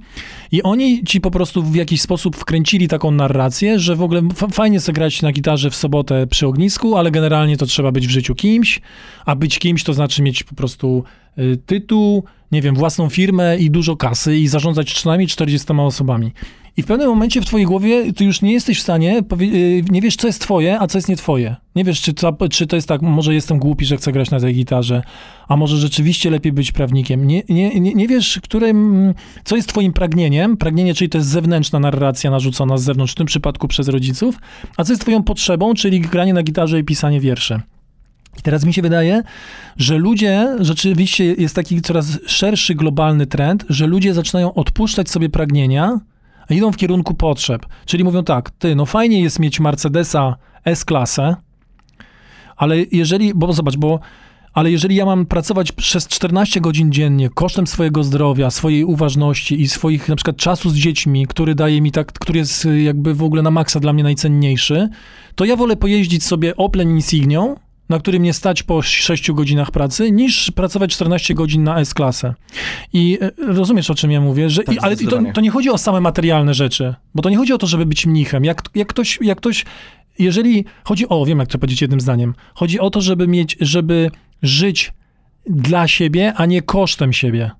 Speaker 2: I oni ci po prostu w jakiś sposób wkręcili taką narrację, że w ogóle fa- fajnie sobie grać na gitarze w sobotę przy ognisku, ale generalnie to trzeba być w życiu kimś, a być kimś to znaczy mieć po prostu y, tytuł, nie wiem, własną firmę i dużo kasy i zarządzać przynajmniej 40 osobami. I w pewnym momencie w twojej głowie ty już nie jesteś w stanie, y, nie wiesz, co jest twoje, a co jest nie twoje. Nie wiesz, czy to, czy to jest tak, może jestem głupi, że chcę grać na tej gitarze, a może rzeczywiście lepiej być prawnikiem. Nie, nie, nie, nie wiesz, którym, co jest twoim pragnieniem. Pragnienie, czyli to jest zewnętrzna narracja narzucona z zewnątrz, w tym przypadku przez rodziców, a co jest twoją potrzebą, czyli granie na gitarze i pisanie wierszy. I teraz mi się wydaje, że ludzie, rzeczywiście jest taki coraz szerszy globalny trend, że ludzie zaczynają odpuszczać sobie pragnienia, a idą w kierunku potrzeb. Czyli mówią tak, ty, no fajnie jest mieć Mercedesa S-klasę, ale jeżeli, bo zobacz, bo ale jeżeli ja mam pracować przez 14 godzin dziennie kosztem swojego zdrowia, swojej uważności i swoich na przykład czasu z dziećmi, który daje mi tak, który jest y, jakby w ogóle na maksa dla mnie najcenniejszy, to ja wolę pojeździć sobie Opel Insignią, na którym nie stać po 6 godzinach pracy, niż pracować 14 godzin na S-klasę. I e, rozumiesz, o czym ja mówię, że,
Speaker 1: Tak,
Speaker 2: i, ale to, to nie chodzi o same materialne rzeczy, bo to nie chodzi o to, żeby być mnichem. Jak, jak ktoś, jak ktoś, jeżeli chodzi o, wiem jak to powiedzieć jednym zdaniem, chodzi o to, żeby mieć, żeby żyć dla siebie, a nie kosztem siebie.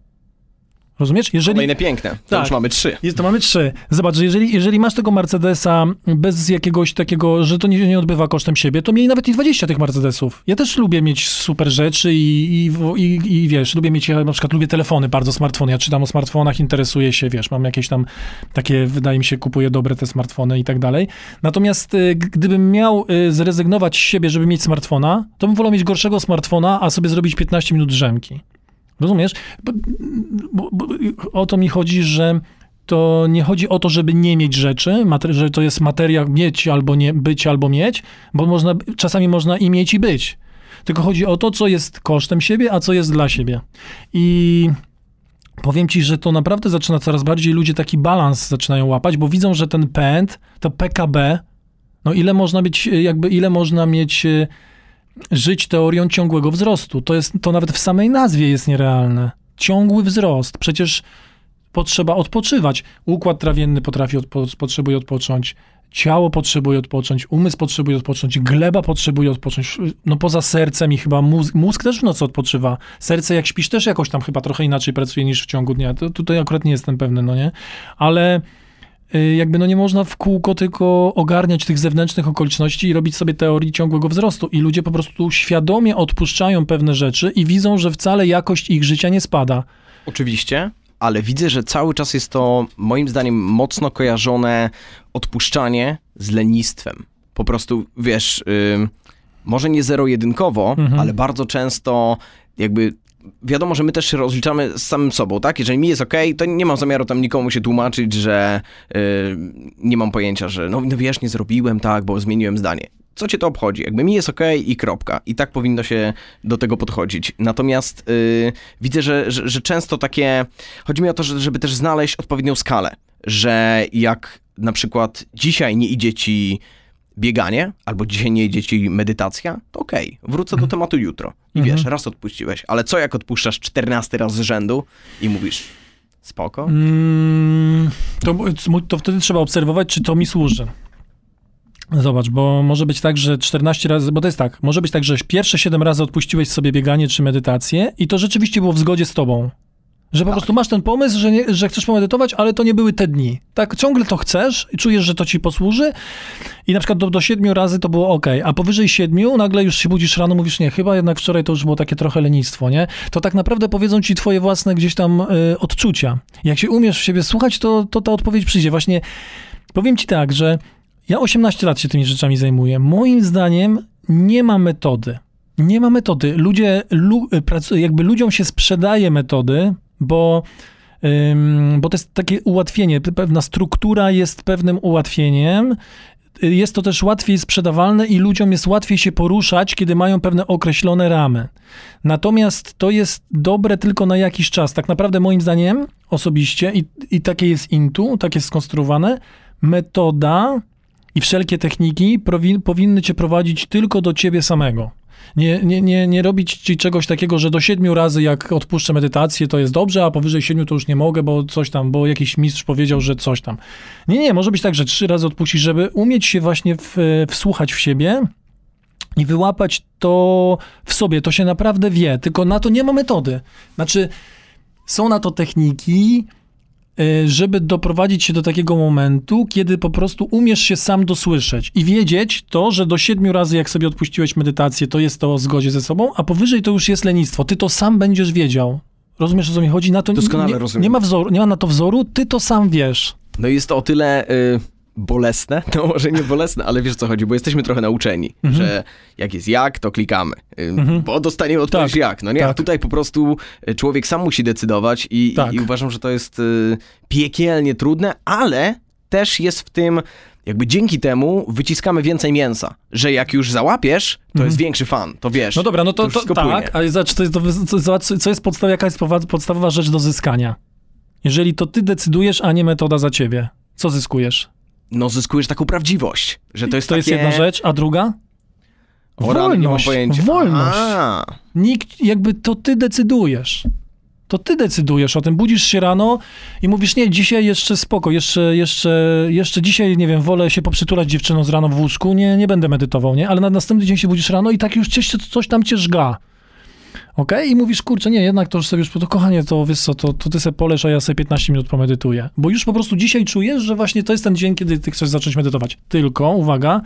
Speaker 2: Rozumiesz? Jeżeli,
Speaker 1: Kolejne piękne. To
Speaker 2: Tak.
Speaker 1: już mamy trzy.
Speaker 2: jest, to mamy trzy. Zobacz, że jeżeli, jeżeli masz tego Mercedesa bez jakiegoś takiego, że to nie, nie odbywa kosztem siebie, to miej nawet i 20 tych Mercedesów. Ja też lubię mieć super rzeczy i, i, i, i wiesz, lubię mieć, ja na przykład lubię telefony, bardzo smartfony. Ja czytam o smartfonach, interesuję się, wiesz, mam jakieś tam takie, wydaje mi się, kupuję dobre te smartfony i tak dalej. Natomiast y, gdybym miał y, zrezygnować z siebie, żeby mieć smartfona, to bym wolał mieć gorszego smartfona, a sobie zrobić 15 minut drzemki. Rozumiesz? Bo, bo, bo, o to mi chodzi, że to nie chodzi o to, żeby nie mieć rzeczy, że to jest materia mieć albo nie być, albo mieć, bo można, czasami można i mieć i być. Tylko chodzi o to, co jest kosztem siebie, a co jest dla siebie. I powiem ci, że to naprawdę zaczyna coraz bardziej ludzie taki balans zaczynają łapać, bo widzą, że ten pęd, to PKB, no ile można być, jakby ile można mieć y, żyć teorią ciągłego wzrostu. To jest, to nawet w samej nazwie jest nierealne. Ciągły wzrost. Przecież potrzeba odpoczywać. Układ trawienny potrafi odpo- potrzebuje odpocząć. Ciało potrzebuje odpocząć, umysł potrzebuje odpocząć, gleba potrzebuje odpocząć. No poza sercem i chyba mózg, mózg też w nocy odpoczywa. Serce jak śpisz też jakoś tam chyba trochę inaczej pracuje niż w ciągu dnia. To, tutaj akurat nie jestem pewny, no nie? Ale jakby no nie można w kółko tylko ogarniać tych zewnętrznych okoliczności i robić sobie teorii ciągłego wzrostu. I ludzie po prostu świadomie odpuszczają pewne rzeczy i widzą, że wcale jakość ich życia nie spada.
Speaker 1: Oczywiście, ale widzę, że cały czas jest to moim zdaniem mocno kojarzone odpuszczanie z lenistwem. Po prostu, wiesz, ym, może nie zero-jedynkowo,
Speaker 2: Mhm.
Speaker 1: ale bardzo często jakby wiadomo, że my też się rozliczamy z samym sobą, tak? Jeżeli mi jest ok, to nie mam zamiaru tam nikomu się tłumaczyć, że yy, nie mam pojęcia, że no, no wiesz, nie zrobiłem tak, bo zmieniłem zdanie. Co cię to obchodzi? Jakby mi jest ok i kropka. I tak powinno się do tego podchodzić. Natomiast yy, widzę, że, że, że często takie... Chodzi mi o to, że, żeby też znaleźć odpowiednią skalę. Że jak na przykład dzisiaj nie idzie ci bieganie, albo dzisiaj nie idzie ci medytacja, to okej, wrócę do tematu jutro. I
Speaker 2: Mhm.
Speaker 1: wiesz, raz odpuściłeś, ale co jak odpuszczasz 14 raz z rzędu i mówisz, spoko?
Speaker 2: Mm, to, to wtedy trzeba obserwować, czy to mi służy. Zobacz, bo może być tak, że 14 razy, bo to jest tak, może być tak, że pierwsze 7 razy odpuściłeś sobie bieganie czy medytację i to rzeczywiście było w zgodzie z tobą. Że po
Speaker 1: Tak.
Speaker 2: prostu masz ten pomysł, że, nie, że chcesz pomedytować, ale to nie były te dni. Tak, ciągle to chcesz i czujesz, że to ci posłuży i na przykład do, do 7 razy to było ok, a powyżej 7 nagle już się budzisz rano, mówisz, nie, chyba jednak wczoraj to już było takie trochę lenistwo, nie? To tak naprawdę powiedzą ci twoje własne gdzieś tam y, odczucia. Jak się umiesz w siebie słuchać, to, to ta odpowiedź przyjdzie. Właśnie powiem ci tak, że ja 18 lat się tymi rzeczami zajmuję. Moim zdaniem nie ma metody. Nie ma metody. Ludzie, lu, jakby ludziom się sprzedaje metody, bo, bo to jest takie ułatwienie. Pewna struktura jest pewnym ułatwieniem. Jest to też łatwiej sprzedawalne i ludziom jest łatwiej się poruszać, kiedy mają pewne określone ramy. Natomiast to jest dobre tylko na jakiś czas. Tak naprawdę moim zdaniem osobiście i, i takie jest intu, tak jest skonstruowane, metoda i wszelkie techniki powinny cię prowadzić tylko do ciebie samego. Nie, nie, nie, nie robić ci czegoś takiego, że do siedmiu razy jak odpuszczę medytację, to jest dobrze, a powyżej siedmiu to już nie mogę, bo coś tam, bo jakiś mistrz powiedział, że coś tam. Nie, nie, może być tak, że trzy razy odpuścisz, żeby umieć się właśnie w, wsłuchać w siebie i wyłapać to w sobie. To się naprawdę wie, tylko na to nie ma metody. Znaczy, są na to techniki, żeby doprowadzić się do takiego momentu, kiedy po prostu umiesz się sam dosłyszeć i wiedzieć to, że do siedmiu razy, jak sobie odpuściłeś medytację, to jest to o zgodzie ze sobą, a powyżej to już jest lenistwo. Ty to sam będziesz wiedział. Rozumiesz, o co mi chodzi? Na to
Speaker 1: Doskonale
Speaker 2: nie,
Speaker 1: rozumiem.
Speaker 2: nie ma wzoru, nie ma na to wzoru, ty to sam wiesz.
Speaker 1: No i jest to o tyle y, bolesne, no może nie bolesne, ale wiesz co chodzi, bo jesteśmy trochę nauczeni,
Speaker 2: Mhm.
Speaker 1: że jak jest jak, to klikamy,
Speaker 2: Mhm.
Speaker 1: bo dostaniemy odpowiedź
Speaker 2: Tak,
Speaker 1: jak. No nie, a
Speaker 2: tak.
Speaker 1: tutaj po prostu y, człowiek sam musi decydować i,
Speaker 2: Tak.
Speaker 1: i, uważam, że to jest y, piekielnie trudne, ale też jest w tym jakby dzięki temu wyciskamy więcej mięsa, że jak już załapiesz, to jest większy fan, to wiesz.
Speaker 2: Mhm. No dobra, no to, to,
Speaker 1: wszystko
Speaker 2: tak, ale zobacz, co jest, zobacz, co jest podstawa, jaka jest podstawowa rzecz do zyskania? Jeżeli to ty decydujesz, a nie metoda za ciebie, co zyskujesz?
Speaker 1: No zyskujesz taką prawdziwość, że to jest
Speaker 2: to
Speaker 1: takie...
Speaker 2: jest jedna rzecz, a druga?
Speaker 1: O, rany, nie mam
Speaker 2: Wolność,
Speaker 1: pojęcia.
Speaker 2: wolność.
Speaker 1: A,
Speaker 2: Nikt, jakby to ty decydujesz. To ty decydujesz o tym. Budzisz się rano i mówisz, nie, dzisiaj jeszcze spoko, jeszcze, jeszcze, jeszcze dzisiaj, nie wiem, wolę się poprzytulać dziewczyną z rano w łóżku, nie, nie będę medytował, nie? Ale na następny dzień się budzisz rano i tak już coś tam cię żga. Okej? I mówisz, kurczę, nie, jednak to już sobie już, to kochanie, to wiesz co, to, to ty sobie polesz, a ja sobie 15 minut pomedytuję. Bo już po prostu dzisiaj czujesz, że właśnie to jest ten dzień, kiedy ty chcesz zacząć medytować. Tylko, uwaga,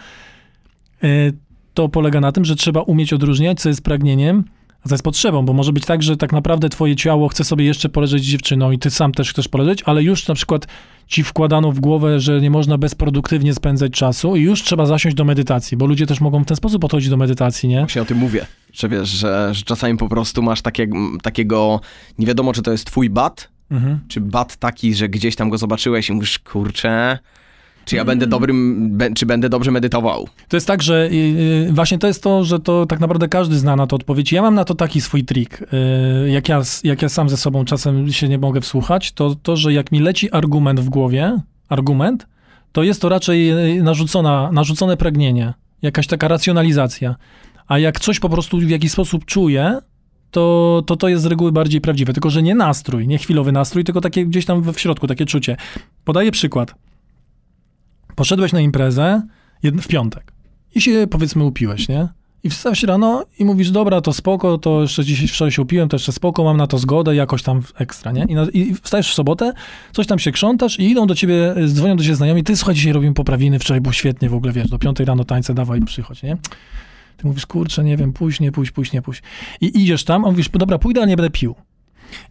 Speaker 2: y, to polega na tym, że trzeba umieć odróżniać, co jest pragnieniem, a co jest potrzebą, bo może być tak, że tak naprawdę twoje ciało chce sobie jeszcze poleżeć z dziewczyną i ty sam też chcesz poleżeć, ale już na przykład ci wkładano w głowę, że nie można bezproduktywnie spędzać czasu i już trzeba zasiąść do medytacji, bo ludzie też mogą w ten sposób podchodzić do medytacji, nie?
Speaker 1: Właśnie o tym mówię, że wiesz, że, że czasami po prostu masz takie, takiego, nie wiadomo czy to jest twój bat,
Speaker 2: Mhm.
Speaker 1: czy bat taki, że gdzieś tam go zobaczyłeś i mówisz, kurczę, czy ja będę dobrym, be, czy będę dobrze medytował?
Speaker 2: To jest tak, że y, y, właśnie to jest to, że to tak naprawdę każdy zna na to odpowiedź. Ja mam na to taki swój trik. Y, jak, ja, jak ja sam ze sobą czasem się nie mogę wsłuchać, to to, że jak mi leci argument w głowie, argument, to jest to raczej narzucona, narzucone pragnienie, jakaś taka racjonalizacja. A jak coś po prostu w jakiś sposób czuję, to, to to jest z reguły bardziej prawdziwe. Tylko, że nie nastrój, nie chwilowy nastrój, tylko takie gdzieś tam w środku, takie czucie. Podaję przykład. Poszedłeś na imprezę w piątek i się powiedzmy upiłeś, nie? I wstałeś rano i mówisz, dobra, to spoko, to jeszcze dzisiaj wczoraj się upiłem, to jeszcze spoko, mam na to zgodę, jakoś tam ekstra, nie? I, na, I wstajesz w sobotę, coś tam się krzątasz i idą do ciebie, y, dzwonią do ciebie znajomi, ty słuchaj, dzisiaj robimy poprawiny, wczoraj było świetnie w ogóle, wiesz, do piątej rano tańce, dawaj, przychodź, nie? Ty mówisz, kurczę, nie wiem, pójść, nie pójść, pójść, nie pójść. I idziesz tam, a mówisz, dobra, pójdę, ale nie będę pił.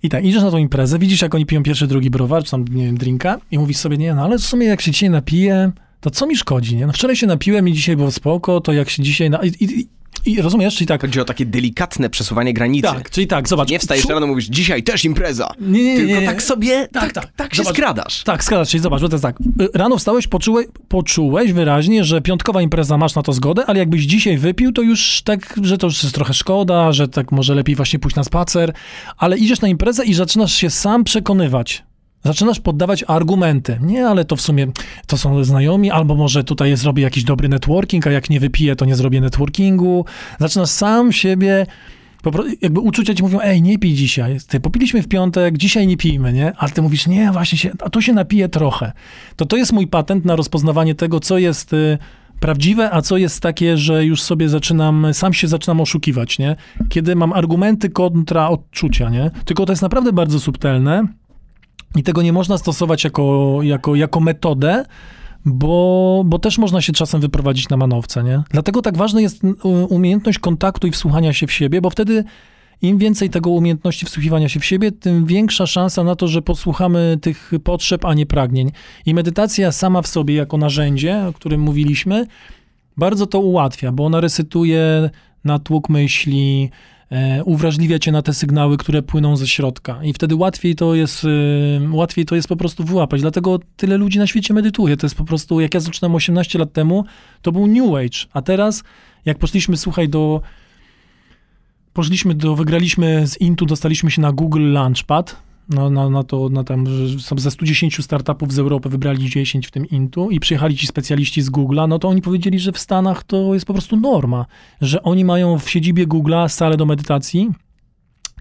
Speaker 2: I tak, idziesz na tą imprezę, widzisz, jak oni piją pierwszy, drugi browar, czy tam, nie wiem, drinka i mówisz sobie, nie, no ale w sumie jak się dzisiaj napiję, to co mi szkodzi, nie? No wczoraj się napiłem i dzisiaj było spoko, to jak się dzisiaj... Na... I, i, i rozumiesz, czyli tak...
Speaker 1: Chodzi o takie delikatne przesuwanie granicy.
Speaker 2: Tak, czyli tak, zobacz.
Speaker 1: Nie wstajesz rano mówisz, dzisiaj też impreza.
Speaker 2: Nie, nie, nie,
Speaker 1: Tylko
Speaker 2: nie.
Speaker 1: tak sobie, tak,
Speaker 2: Tak,
Speaker 1: tak,
Speaker 2: tak.
Speaker 1: się
Speaker 2: Zobacz.
Speaker 1: skradasz.
Speaker 2: Tak, skradasz się, zobacz, bo to jest tak. y, Rano wstałeś, poczułeś, poczułeś wyraźnie, że piątkowa impreza masz na to zgodę, ale jakbyś dzisiaj wypił, to już tak, że to już jest trochę szkoda, że tak może lepiej właśnie pójść na spacer, ale idziesz na imprezę i zaczynasz się sam przekonywać. Zaczynasz poddawać argumenty. Nie, ale to w sumie to są znajomi, albo może tutaj zrobię jakiś dobry networking, a jak nie wypiję, to nie zrobię networkingu. Zaczynasz sam siebie jakby uczucia ci mówią, ej, nie pij dzisiaj. Ty popiliśmy w piątek, dzisiaj nie pijmy, nie? Ale ty mówisz, nie, właśnie się, a to się napije trochę. To to jest mój patent na rozpoznawanie tego, co jest y, prawdziwe, a co jest takie, że już sobie zaczynam, sam się zaczynam oszukiwać, nie? Kiedy mam argumenty kontra odczucia, nie? Tylko to jest naprawdę bardzo subtelne i tego nie można stosować jako, jako, jako metodę, bo, bo też można się czasem wyprowadzić na manowce, nie? Dlatego tak ważna jest umiejętność kontaktu i wsłuchania się w siebie, bo wtedy im więcej tego umiejętności wsłuchiwania się w siebie, tym większa szansa na to, że posłuchamy tych potrzeb, a nie pragnień. I medytacja sama w sobie, jako narzędzie, o którym mówiliśmy, bardzo to ułatwia, bo ona resetuje natłok myśli, e, uwrażliwia cię na te sygnały, które płyną ze środka. I wtedy łatwiej to jest, e, łatwiej to jest po prostu wyłapać. Dlatego tyle ludzi na świecie medytuje. To jest po prostu, jak ja zaczynałem 18 lat temu, to był New Age. A teraz, jak poszliśmy, słuchaj, do poszliśmy do, wygraliśmy z Intu, dostaliśmy się na Google Launchpad, no, na, na to, na tam, są ze 110 startupów z Europy wybrali 10 w tym Intu i przyjechali ci specjaliści z Google'a, no to oni powiedzieli, że w Stanach to jest po prostu norma, że oni mają w siedzibie Google'a salę do medytacji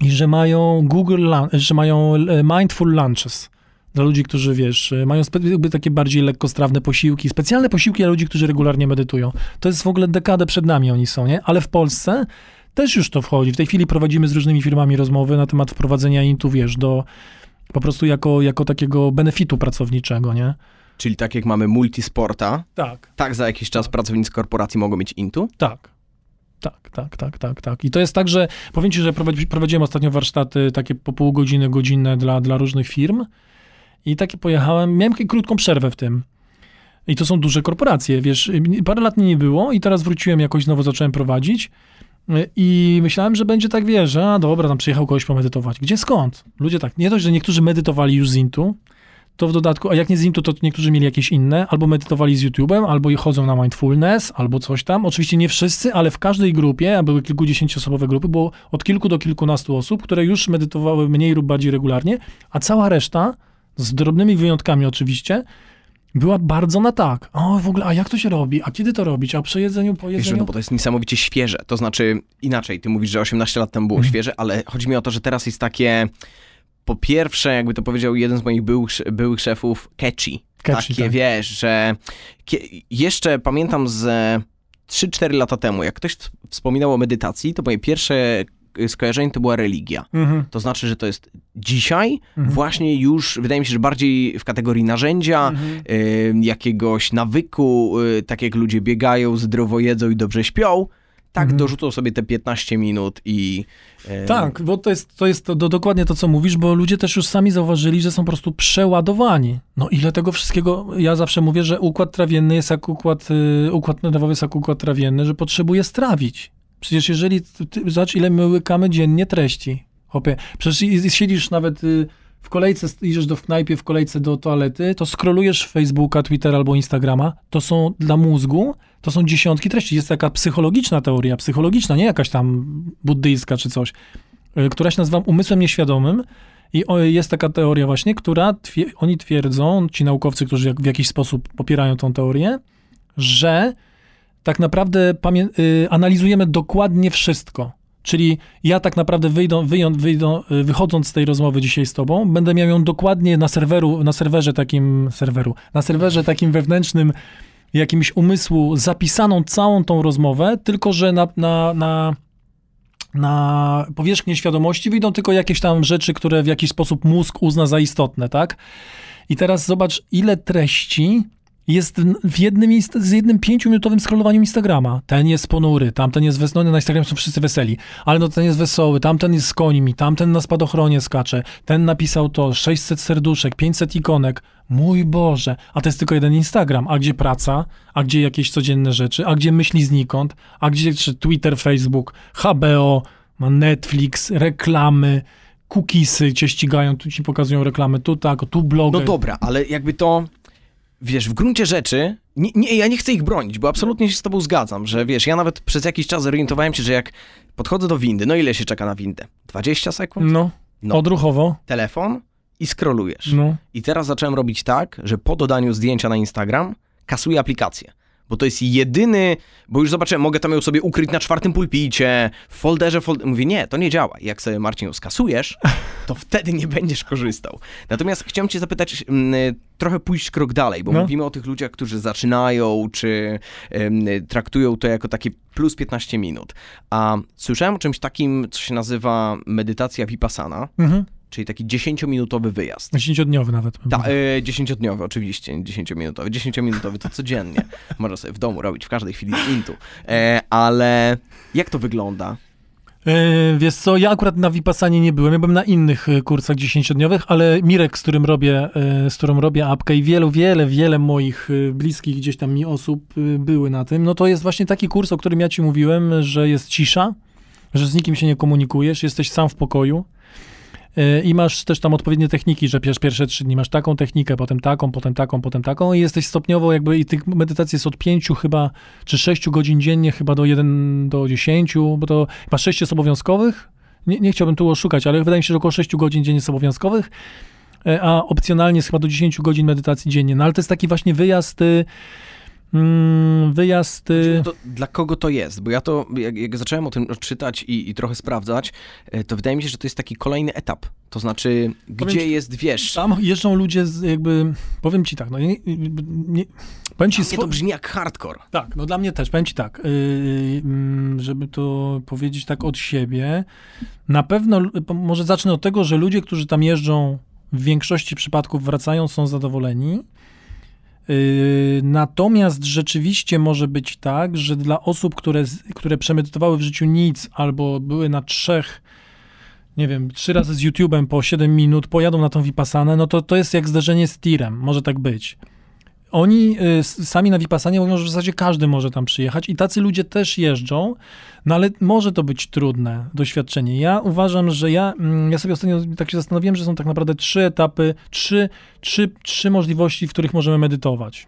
Speaker 2: i że mają Google, że mają e, mindful lunches dla ludzi, którzy, wiesz, e, mają jakby takie bardziej lekkostrawne posiłki, specjalne posiłki dla ludzi, którzy regularnie medytują. To jest w ogóle dekadę przed nami oni są, nie? Ale w Polsce też już to wchodzi. W tej chwili prowadzimy z różnymi firmami rozmowy na temat wprowadzenia intu, wiesz, do po prostu jako, jako takiego benefitu pracowniczego, nie?
Speaker 1: Czyli tak jak mamy multisporta,
Speaker 2: Tak,
Speaker 1: tak za jakiś czas pracownicy korporacji mogą mieć intu.
Speaker 2: tak. Tak, tak, tak, tak, tak. I to jest tak, że powiem ci, że prowadzi, prowadziłem ostatnio warsztaty takie po pół godziny, godzinne dla, dla różnych firm i takie pojechałem, miałem krótką przerwę w tym. I to są duże korporacje, wiesz, parę lat mnie nie było i teraz wróciłem, jakoś znowu zacząłem prowadzić i myślałem, że będzie tak, wiesz, a dobra, tam przyjechał kogoś pomedytować. Gdzie, skąd? Ludzie tak, nie dość, że niektórzy medytowali już z Intu, to w dodatku, a jak nie z nim, to, niektórzy mieli jakieś inne, albo medytowali z YouTube'em, albo chodzą na mindfulness, albo coś tam. Oczywiście nie wszyscy, ale w każdej grupie, a były kilkudziesięcioosobowe grupy, było od kilku do kilkunastu osób, które już medytowały mniej lub bardziej regularnie, a cała reszta, z drobnymi wyjątkami oczywiście, była bardzo na tak. O, w ogóle, a jak to się robi? A kiedy to robić? A przy jedzeniu, po
Speaker 1: Wiesz,
Speaker 2: jedzeniu?
Speaker 1: no bo to jest niesamowicie świeże. To znaczy, inaczej, ty mówisz, że 18 lat temu było
Speaker 2: Mhm.
Speaker 1: świeże, ale chodzi mi o to, że teraz jest takie, po pierwsze, jakby to powiedział jeden z moich byłych, byłych szefów, catchy.
Speaker 2: Catchy,
Speaker 1: takie,
Speaker 2: tak.
Speaker 1: wiesz, że jeszcze pamiętam z 3-4 lata temu, jak ktoś wspominał o medytacji, to moje pierwsze skojarzenie to była religia.
Speaker 2: Mhm.
Speaker 1: To znaczy, że to jest dzisiaj
Speaker 2: Mhm.
Speaker 1: właśnie już, wydaje mi się, że bardziej w kategorii narzędzia,
Speaker 2: Mhm.
Speaker 1: y, jakiegoś nawyku, y, tak jak ludzie biegają, zdrowo jedzą i dobrze śpią, tak
Speaker 2: Mhm.
Speaker 1: dorzucą sobie te 15 minut i... y,
Speaker 2: Tak, bo to jest, to jest to, do, dokładnie to, co mówisz, bo ludzie też już sami zauważyli, że są po prostu przeładowani. No ile tego wszystkiego, ja zawsze mówię, że układ trawienny jest jak układ, y, układ nerwowy jest jak układ trawienny, że potrzebuje strawić. Przecież jeżeli, ty, zobacz ile my łykamy dziennie treści. Hopie, przecież siedzisz nawet y, w kolejce, idziesz do w knajpie w kolejce do toalety, to skrolujesz Facebooka, Twittera albo Instagrama, to są dla mózgu, to są dziesiątki treści. Jest taka psychologiczna teoria, psychologiczna, nie jakaś tam buddyjska czy coś, y, która się nazywa umysłem nieświadomym. I jest taka teoria właśnie, która twie, oni twierdzą, ci naukowcy, którzy w jakiś sposób popierają tą teorię, że tak naprawdę y, analizujemy dokładnie wszystko. Czyli ja tak naprawdę wyjdą, wyjdą, y, wychodząc z tej rozmowy dzisiaj z tobą, będę miał ją dokładnie na serweru, na serwerze takim, serweru, na serwerze takim wewnętrznym jakimś umysłu zapisaną całą tą rozmowę, tylko że na, na, na, na powierzchnię świadomości wyjdą tylko jakieś tam rzeczy, które w jakiś sposób mózg uzna za istotne, tak? I teraz zobacz, ile treści jest w jednym, z jednym pięciominutowym scrollowaniu Instagrama. Ten jest ponury, tamten jest wesoły, na Instagramie są wszyscy weseli, ale no ten jest wesoły, tamten jest z końmi, tamten na spadochronie skacze, ten napisał to, 600 serduszek, 500 ikonek. Mój Boże, a to jest tylko jeden Instagram. A gdzie praca? A gdzie jakieś codzienne rzeczy? A gdzie myśli znikąd? A gdzie czy Twitter, Facebook, HBO, Netflix, reklamy, cookiesy cię ścigają, tu ci pokazują reklamy, tu tak, tu blog.
Speaker 1: No dobra, ale jakby to, wiesz, w gruncie rzeczy, nie, nie, ja nie chcę ich bronić, bo absolutnie się z tobą zgadzam, że wiesz, ja nawet przez jakiś czas zorientowałem się, że jak podchodzę do windy, no ile się czeka na windę? 20 sekund?
Speaker 2: No,
Speaker 1: No.
Speaker 2: odruchowo.
Speaker 1: Telefon i scrollujesz.
Speaker 2: No.
Speaker 1: I teraz zacząłem robić tak, że po dodaniu zdjęcia na Instagram kasuję aplikację. Bo to jest jedyny, bo już zobaczyłem, mogę tam ją sobie ukryć na czwartym pulpicie, w folderze, folder... Mówię, nie, to nie działa. Jak sobie, Marcin, ją skasujesz, to wtedy nie będziesz korzystał. Natomiast chciałem cię zapytać, mm, trochę pójść krok dalej, bo
Speaker 2: No.
Speaker 1: mówimy o tych ludziach, którzy zaczynają, czy em, traktują to jako takie plus 15 minut. A słyszałem o czymś takim, co się nazywa medytacja vipassana,
Speaker 2: Mhm.
Speaker 1: czyli taki 10-minutowy wyjazd.
Speaker 2: Dziesięciodniowy nawet. bym
Speaker 1: Tak,
Speaker 2: powiedział.
Speaker 1: e, dziesięciodniowy oczywiście, dziesięciominutowy. Dziesięciominutowy to codziennie. Można sobie w domu robić w każdej chwili z intu. E, ale jak to wygląda?
Speaker 2: E, wiesz co, ja akurat na Vipassanie nie byłem, ja byłem na innych e, kursach dziesięciodniowych, ale Mirek, z którym robię, e, z którą robię apkę i wielu, wiele, wiele moich bliskich gdzieś tam mi osób były na tym, no to jest właśnie taki kurs, o którym ja ci mówiłem, że jest cisza, że z nikim się nie komunikujesz, jesteś sam w pokoju. E, I masz też tam odpowiednie techniki, że pierwsze, trzy dni masz taką technikę, potem taką, potem taką, potem taką i jesteś stopniowo jakby i tych medytacji jest od pięciu chyba, czy sześciu godzin dziennie chyba do jeden do dziesięciu, bo to chyba sześć jest obowiązkowych. Nie, nie chciałbym tu oszukać, ale wydaje mi się, że około 6 godzin dziennie jest obowiązkowych, e, a opcjonalnie jest chyba do 10 godzin medytacji dziennie. No ale to jest taki właśnie wyjazd, y, wyjazd... y,
Speaker 1: To, dla kogo to jest? Bo ja to, jak, jak zacząłem o tym czytać i, i trochę sprawdzać, e, to wydaje mi się, że to jest taki kolejny etap. To znaczy, gdzie
Speaker 2: ci-
Speaker 1: jest, wiesz...
Speaker 2: Tam jeżdżą ludzie z jakby, powiem ci tak, no nie, nie, powiem ci...
Speaker 1: Mnie to brzmi jak hardcore.
Speaker 2: Tak, no dla mnie też, powiem ci tak, yy, mm, żeby to powiedzieć tak od siebie, na pewno, może zacznę od tego, że ludzie, którzy tam jeżdżą, w większości przypadków wracają, są zadowoleni. Yy, natomiast rzeczywiście może być tak, że dla osób, które, które przemedytowały w życiu nic albo były na trzech, nie wiem, trzy razy z YouTube'em po 7 minut, pojadą na tą Vipassanę, no to to jest jak zderzenie z tirem, może tak być Oni y, sami na Vipassanie mówią, że w zasadzie każdy może tam przyjechać i tacy ludzie też jeżdżą, no ale może to być trudne doświadczenie. Ja uważam, że ja, mm, ja sobie ostatnio tak się zastanowiłem, że są tak naprawdę trzy etapy, trzy, trzy, trzy możliwości, w których możemy medytować.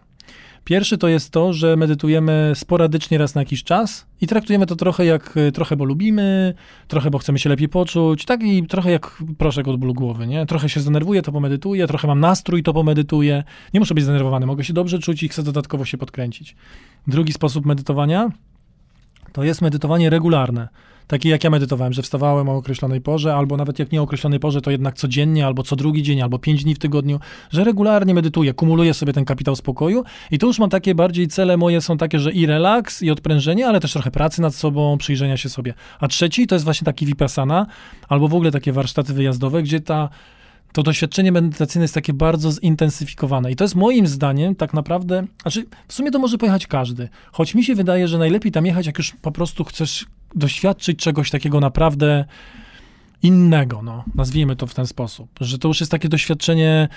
Speaker 2: Pierwszy to jest to, że medytujemy sporadycznie raz na jakiś czas i traktujemy to trochę jak y, trochę, bo lubimy, trochę, bo chcemy się lepiej poczuć, tak i trochę jak proszek od bólu głowy, nie? Trochę się zdenerwuję, to pomedytuję, trochę mam nastrój, to pomedytuję. Nie muszę być zdenerwowany, mogę się dobrze czuć i chcę dodatkowo się podkręcić. Drugi sposób medytowania to jest medytowanie regularne. Takie jak ja medytowałem, że wstawałem o określonej porze, albo nawet jak nie o określonej porze, to jednak codziennie, albo co drugi dzień, albo pięć dni w tygodniu, że regularnie medytuję, kumuluję sobie ten kapitał spokoju i tu już mam takie bardziej cele moje są takie, że i relaks, i odprężenie, ale też trochę pracy nad sobą, przyjrzenia się sobie. A trzeci to jest właśnie taki vipassana, albo w ogóle takie warsztaty wyjazdowe, gdzie ta to doświadczenie medytacyjne jest takie bardzo zintensyfikowane. I to jest moim zdaniem tak naprawdę, znaczy w sumie to może pojechać każdy, choć mi się wydaje, że najlepiej tam jechać, jak już po prostu chcesz doświadczyć czegoś takiego naprawdę innego, no, nazwijmy to w ten sposób, że to już jest takie doświadczenie,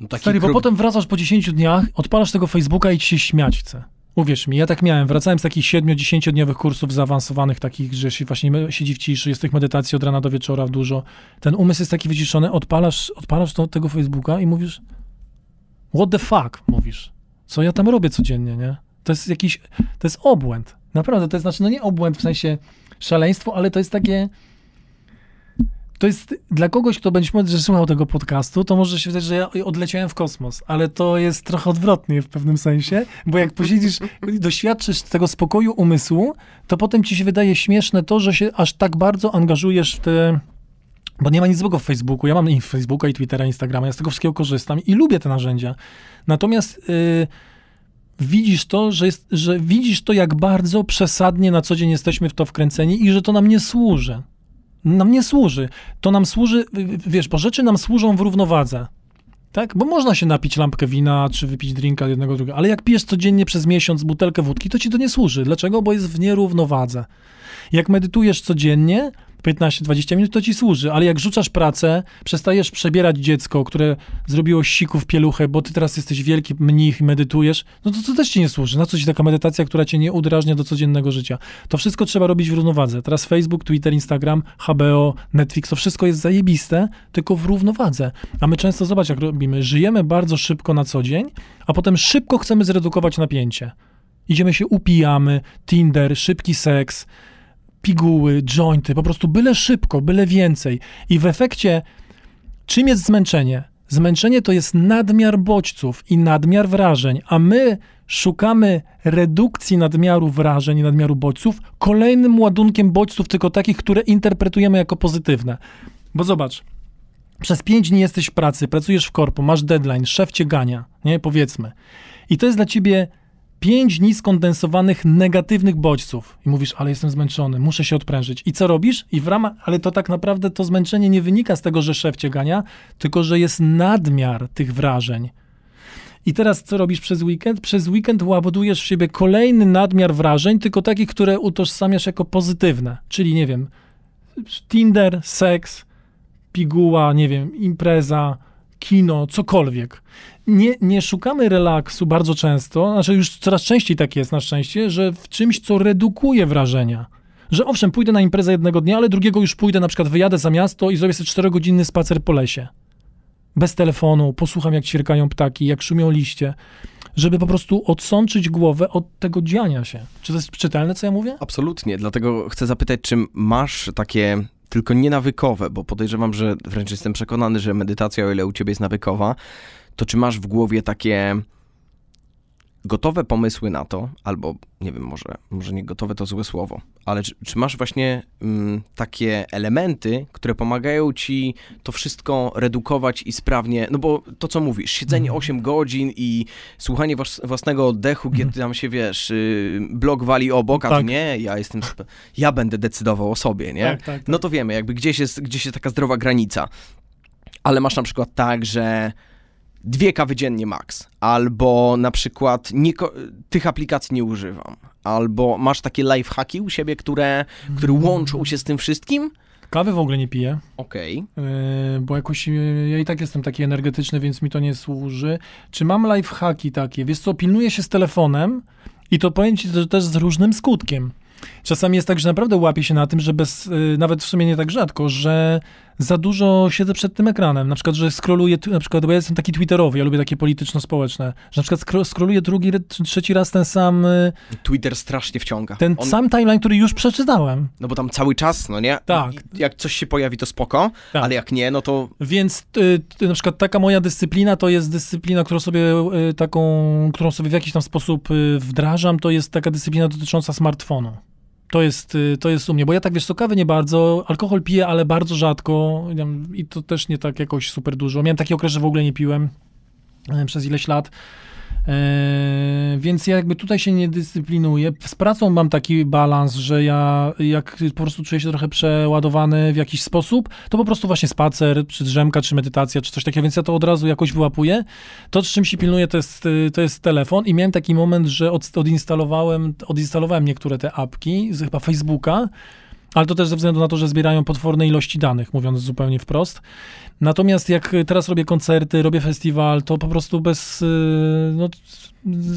Speaker 1: No, taki
Speaker 2: stary, bo potem wracasz po 10 dniach, odpalasz tego Facebooka i ci się śmiać chce. Uwierz mi, ja tak miałem. Wracałem z takich 7-10-dniowych kursów zaawansowanych, takich, że się właśnie siedzi w ciszy, jest tych medytacji od rana do wieczora dużo. Ten umysł jest taki wyciszony, odpalasz, odpalasz to, tego Facebooka i mówisz what the fuck, mówisz. Co ja tam robię codziennie, nie? To jest jakiś, to jest obłęd. Naprawdę, to jest, znaczy, no nie obłęd w sensie szaleństwo, ale to jest takie, to jest dla kogoś, kto być może że słuchał tego podcastu, to może się wydać, że ja odleciałem w kosmos, ale to jest trochę odwrotnie w pewnym sensie, bo jak posiedzisz, doświadczysz tego spokoju umysłu, to potem ci się wydaje śmieszne to, że się aż tak bardzo angażujesz w te bo nie ma nic złego w Facebooku. Ja mam i Facebooka, i Twittera, i Instagrama. Ja z tego wszystkiego korzystam i lubię te narzędzia. Natomiast y, widzisz to, że, jest, że widzisz to, jak bardzo przesadnie na co dzień jesteśmy w to wkręceni i że to nam nie służy. Nam nie służy. To nam służy, wiesz, bo rzeczy nam służą w równowadze. Tak? Bo można się napić lampkę wina, czy wypić drinka jednego, drugiego, ale jak pijesz codziennie przez miesiąc butelkę wódki, to ci to nie służy. Dlaczego? Bo jest w nierównowadze. Jak medytujesz codziennie, 15-20 minut, to ci służy, ale jak rzucasz pracę, przestajesz przebierać dziecko, które zrobiło siku w pieluchę, bo ty teraz jesteś wielki mnich i medytujesz, no to to też ci nie służy. Na co ci taka medytacja, która cię nie udrażnia do codziennego życia? To wszystko trzeba robić w równowadze. Teraz Facebook, Twitter, Instagram, HBO, Netflix, to wszystko jest zajebiste, tylko w równowadze. A my często, zobacz jak robimy, żyjemy bardzo szybko na co dzień, a potem szybko chcemy zredukować napięcie. Idziemy się upijamy, Tinder, szybki seks, piguły, jointy, po prostu byle szybko, byle więcej. I w efekcie, czym jest zmęczenie? Zmęczenie to jest nadmiar bodźców i nadmiar wrażeń, a my szukamy redukcji nadmiaru wrażeń i nadmiaru bodźców kolejnym ładunkiem bodźców, tylko takich, które interpretujemy jako pozytywne. Bo zobacz, przez pięć dni jesteś w pracy, pracujesz w korpo, masz deadline, szef cię gania, nie, powiedzmy. I to jest dla ciebie pięć dni skondensowanych negatywnych bodźców. I mówisz, ale jestem zmęczony, muszę się odprężyć. I co robisz? I w ramach, ale to tak naprawdę to zmęczenie nie wynika z tego, że szef cię gania, tylko że jest nadmiar tych wrażeń. I teraz co robisz przez weekend? Przez weekend ładujesz w siebie kolejny nadmiar wrażeń, tylko takich, które utożsamiasz jako pozytywne. Czyli, nie wiem, Tinder, seks, piguła, nie wiem, impreza, kino, cokolwiek. Nie, nie szukamy relaksu bardzo często, znaczy już coraz częściej tak jest na szczęście, że w czymś, co redukuje wrażenia. Że owszem, pójdę na imprezę jednego dnia, ale drugiego już pójdę, na przykład wyjadę za miasto i zrobię sobie czterogodzinny spacer po lesie. Bez telefonu, posłucham jak ćwierkają ptaki, jak szumią liście, żeby po prostu odsączyć głowę od tego dziania się. Czy to jest czytelne, co ja mówię?
Speaker 1: Absolutnie, dlatego chcę zapytać, czy masz takie tylko nienawykowe, bo podejrzewam, że wręcz jestem przekonany, że medytacja, o ile u ciebie jest nawykowa, to czy masz w głowie takie gotowe pomysły na to, albo nie wiem, może, może nie gotowe to złe słowo, ale czy, czy masz właśnie mm, takie elementy, które pomagają ci to wszystko redukować i sprawnie, no bo to co mówisz, siedzenie
Speaker 2: Mhm.
Speaker 1: 8 godzin i słuchanie was, własnego oddechu, kiedy
Speaker 2: Mhm.
Speaker 1: tam się wiesz, y, blok wali obok, a
Speaker 2: Tak.
Speaker 1: nie, ja jestem, ja będę decydował o sobie, nie?
Speaker 2: Tak, tak, tak.
Speaker 1: No to wiemy, jakby gdzieś jest, gdzieś jest taka zdrowa granica. Ale masz na przykład tak, że dwie kawy dziennie max, albo na przykład nie, tych aplikacji nie używam, albo masz takie lifehacki u siebie, które, które łączą się z tym wszystkim,
Speaker 2: Kawy w ogóle nie piję.
Speaker 1: Okej.
Speaker 2: Yy, bo jakoś yy, ja i tak jestem taki energetyczny, więc mi to nie służy. Czy mam lifehacki takie? Wiesz co, pilnuję się z telefonem i to powiem ci że też z różnym skutkiem. Czasami jest tak, że naprawdę łapię się na tym, że bez, yy, nawet w sumie nie tak rzadko, że za dużo siedzę przed tym ekranem. Na przykład, że scrolluję, tu- na przykład, bo ja jestem taki twitterowy, ja lubię takie polityczno-społeczne, że na przykład skro, scrolluję drugi, trzeci raz ten sam, yy,
Speaker 1: Twitter strasznie wciąga.
Speaker 2: ten
Speaker 1: On-
Speaker 2: sam timeline, który już przeczytałem.
Speaker 1: No bo tam cały czas, no nie?
Speaker 2: Tak.
Speaker 1: Jak coś się pojawi, to spoko,
Speaker 2: Tak.
Speaker 1: ale jak nie, no to
Speaker 2: Więc y, y, na przykład taka moja dyscyplina to jest dyscyplina, którą sobie y, taką, którą sobie w jakiś tam sposób y, wdrażam, to jest taka dyscyplina dotycząca smartfonu. To jest, y, to jest u mnie, bo ja tak wiesz, co kawy nie bardzo, alkohol piję, ale bardzo rzadko i to też nie tak jakoś super dużo. Miałem taki okres, że w ogóle nie piłem e, przez ileś lat. E, więc ja jakby tutaj się nie dyscyplinuję. Z pracą mam taki balans, że ja jak po prostu czuję się trochę przeładowany w jakiś sposób, to po prostu właśnie spacer, czy drzemka, czy medytacja, czy coś takiego, więc ja to od razu jakoś wyłapuję. To, z czym się pilnuję, to jest, to jest telefon i miałem taki moment, że od, odinstalowałem, odinstalowałem niektóre te apki, z chyba Facebooka, ale to też ze względu na to, że zbierają potworne ilości danych, mówiąc zupełnie wprost. Natomiast jak teraz robię koncerty, robię festiwal, to po prostu bez, y, no,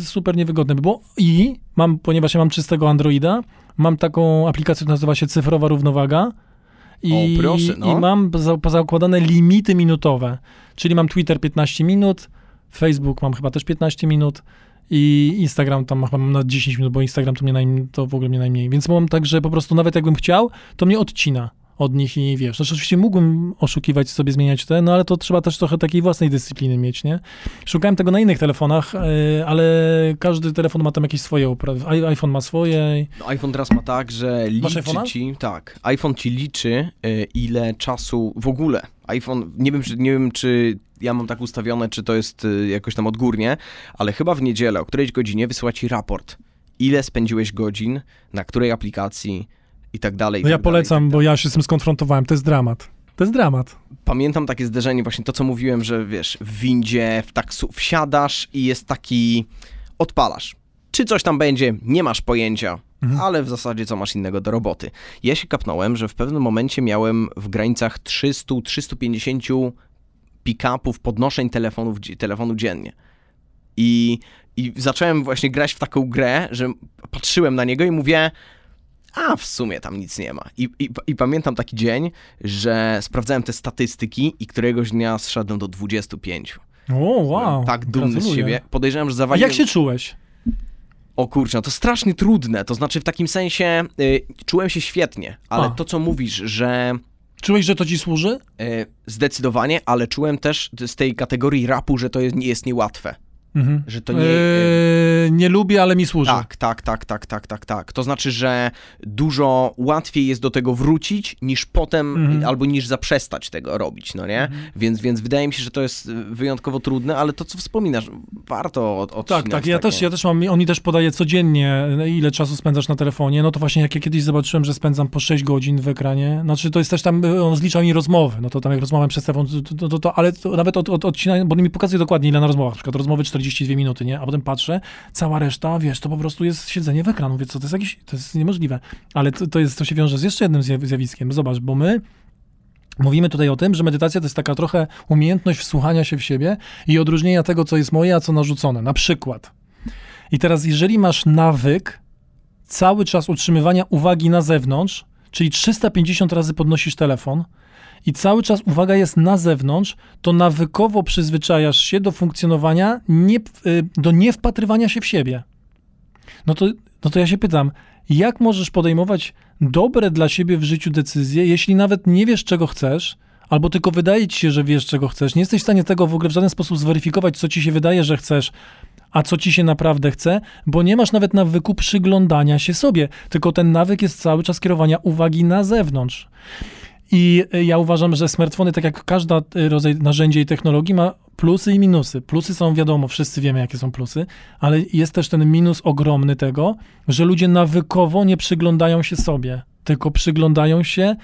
Speaker 2: super niewygodne by było. I mam, ponieważ ja mam czystego Androida, mam taką aplikację, która nazywa się Cyfrowa Równowaga. I,
Speaker 1: O, proszę, no.
Speaker 2: I mam za- pozakładane limity minutowe. Czyli mam Twitter 15 minut, Facebook mam chyba też 15 minut i Instagram tam mam na 10 minut, bo Instagram to, mnie najm- to w ogóle mnie najmniej. Więc mam tak, że po prostu nawet jakbym chciał, to mnie odcina od nich i wiesz, znaczy oczywiście mógłbym oszukiwać sobie, zmieniać te, no ale to trzeba też trochę takiej własnej dyscypliny mieć, nie? Szukałem tego na innych telefonach, yy, ale każdy telefon ma tam jakieś swoje uprawy. IPhone ma swoje.
Speaker 1: no, iPhone teraz ma tak, że liczy ci, tak, iPhone ci liczy y, ile czasu w ogóle. iPhone, nie wiem, czy, nie wiem, czy ja mam tak ustawione, czy to jest y, jakoś tam odgórnie, ale chyba w niedzielę, o którejś godzinie wysyła ci raport. Ile spędziłeś godzin, na której aplikacji i tak dalej. i
Speaker 2: No ja
Speaker 1: tak dalej, i
Speaker 2: polecam,
Speaker 1: tak
Speaker 2: bo ja się z tym skonfrontowałem, to jest dramat. To jest dramat.
Speaker 1: pamiętam takie zderzenie, właśnie to, co mówiłem, że wiesz, w windzie, w taksu, wsiadasz i jest taki, odpalasz. Czy coś tam będzie, nie masz pojęcia,
Speaker 2: Mhm.
Speaker 1: ale w zasadzie co masz innego do roboty. Ja się kapnąłem, że w pewnym momencie miałem w granicach 300-350 pick-upów, podnoszeń telefonów, telefonu dziennie. I, I zacząłem właśnie grać w taką grę, że patrzyłem na niego i mówię, a w sumie tam nic nie ma. I, i, I pamiętam taki dzień, że sprawdzałem te statystyki i któregoś dnia zszedłem do 25.
Speaker 2: O, wow.
Speaker 1: Tak dumny z
Speaker 2: gratuluję.
Speaker 1: siebie. Podejrzewam, że zawaliłem...
Speaker 2: jak się czułeś?
Speaker 1: O kurczę, no to strasznie trudne. To znaczy w takim sensie y, czułem się świetnie, ale
Speaker 2: A.
Speaker 1: to co mówisz, że
Speaker 2: Czułeś, że to ci służy?
Speaker 1: y, zdecydowanie, ale czułem też z tej kategorii rapu, że to jest, jest niełatwe.
Speaker 2: Mhm.
Speaker 1: Że to nie...
Speaker 2: Eee, nie lubię, ale mi służy.
Speaker 1: Tak, tak, tak, tak, tak, tak, tak. To znaczy, że dużo łatwiej jest do tego wrócić, niż potem,
Speaker 2: Mhm.
Speaker 1: albo niż zaprzestać tego robić, no nie? Więc, więc wydaje mi się, że to jest y, wyjątkowo trudne, ale to, co wspominasz, warto od, odcinać
Speaker 2: Tak, tak, ja
Speaker 1: takie.
Speaker 2: też, ja też mam, on mi też podaje codziennie, ile czasu spędzasz na telefonie, no to właśnie jak ja kiedyś zobaczyłem, że spędzam po 6 godzin w ekranie, znaczy to jest też tam, on zlicza mi rozmowy, no to tam jak rozmawiam przez telefon, to, to, to, to, ale nawet od, od odcinania, bo on mi pokazuje dokładnie ile na rozmowach, na przykład rozmowy 42 minuty, nie, a potem patrzę, cała reszta, wiesz, to po prostu jest siedzenie w ekranu, więc co, to jest jakieś, to jest niemożliwe, ale to, to jest, to się wiąże z jeszcze jednym zjaw- zjawiskiem, zobacz, bo my Mówimy tutaj o tym, że medytacja to jest taka trochę umiejętność wsłuchania się w siebie i odróżnienia tego, co jest moje, a co narzucone. Na przykład. I teraz, jeżeli masz nawyk cały czas utrzymywania uwagi na zewnątrz, czyli 350 razy podnosisz telefon i cały czas uwaga jest na zewnątrz, to nawykowo przyzwyczajasz się do funkcjonowania, nie, y, do niewpatrywania się w siebie. No to, no to ja się pytam, jak możesz podejmować dobre dla siebie w życiu decyzje, jeśli nawet nie wiesz, czego chcesz, albo tylko wydaje ci się, że wiesz, czego chcesz, nie jesteś w stanie tego w ogóle w żaden sposób zweryfikować, co ci się wydaje, że chcesz, a co ci się naprawdę chce, bo nie masz nawet nawyku przyglądania się sobie, tylko ten nawyk jest cały czas kierowania uwagi na zewnątrz. I ja uważam, że smartfony, tak jak każda y, rodzaj narzędzia i technologii, ma plusy i minusy. Plusy są wiadomo, wszyscy wiemy, jakie są plusy, ale jest też ten minus ogromny tego, że ludzie nawykowo nie przyglądają się sobie, tylko przyglądają się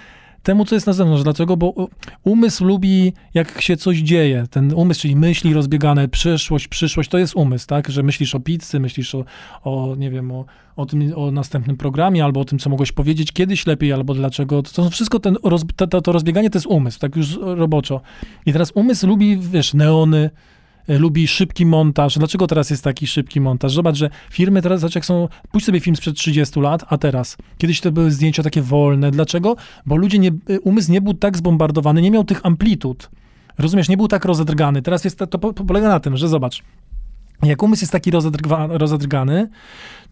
Speaker 2: temu, co jest na zewnątrz. Dlaczego? Bo u- umysł lubi, jak się coś dzieje. Ten umysł, czyli myśli rozbiegane, przyszłość, przyszłość, to jest umysł, tak? Że myślisz o pizzy, myślisz o, o nie wiem, o, o tym, o następnym programie, albo o tym, co mogłeś powiedzieć kiedyś lepiej, albo dlaczego. To, wszystko, ten roz, to, to, rozbieganie to jest umysł, tak już roboczo. I teraz umysł lubi, wiesz, neony, e, lubi szybki montaż. Dlaczego teraz jest taki szybki montaż? Zobacz, że firmy teraz, zobacz jak są, pójdź sobie film sprzed 30 lat, a teraz. Kiedyś to były zdjęcia takie wolne. Dlaczego? Bo ludzie, nie, y, umysł nie był tak zbombardowany, nie miał tych amplitud. Rozumiesz, nie był tak rozedrgany. Teraz jest, to, to po- polega na tym, że zobacz, jak umysł jest taki rozedrgwa, rozedrgany,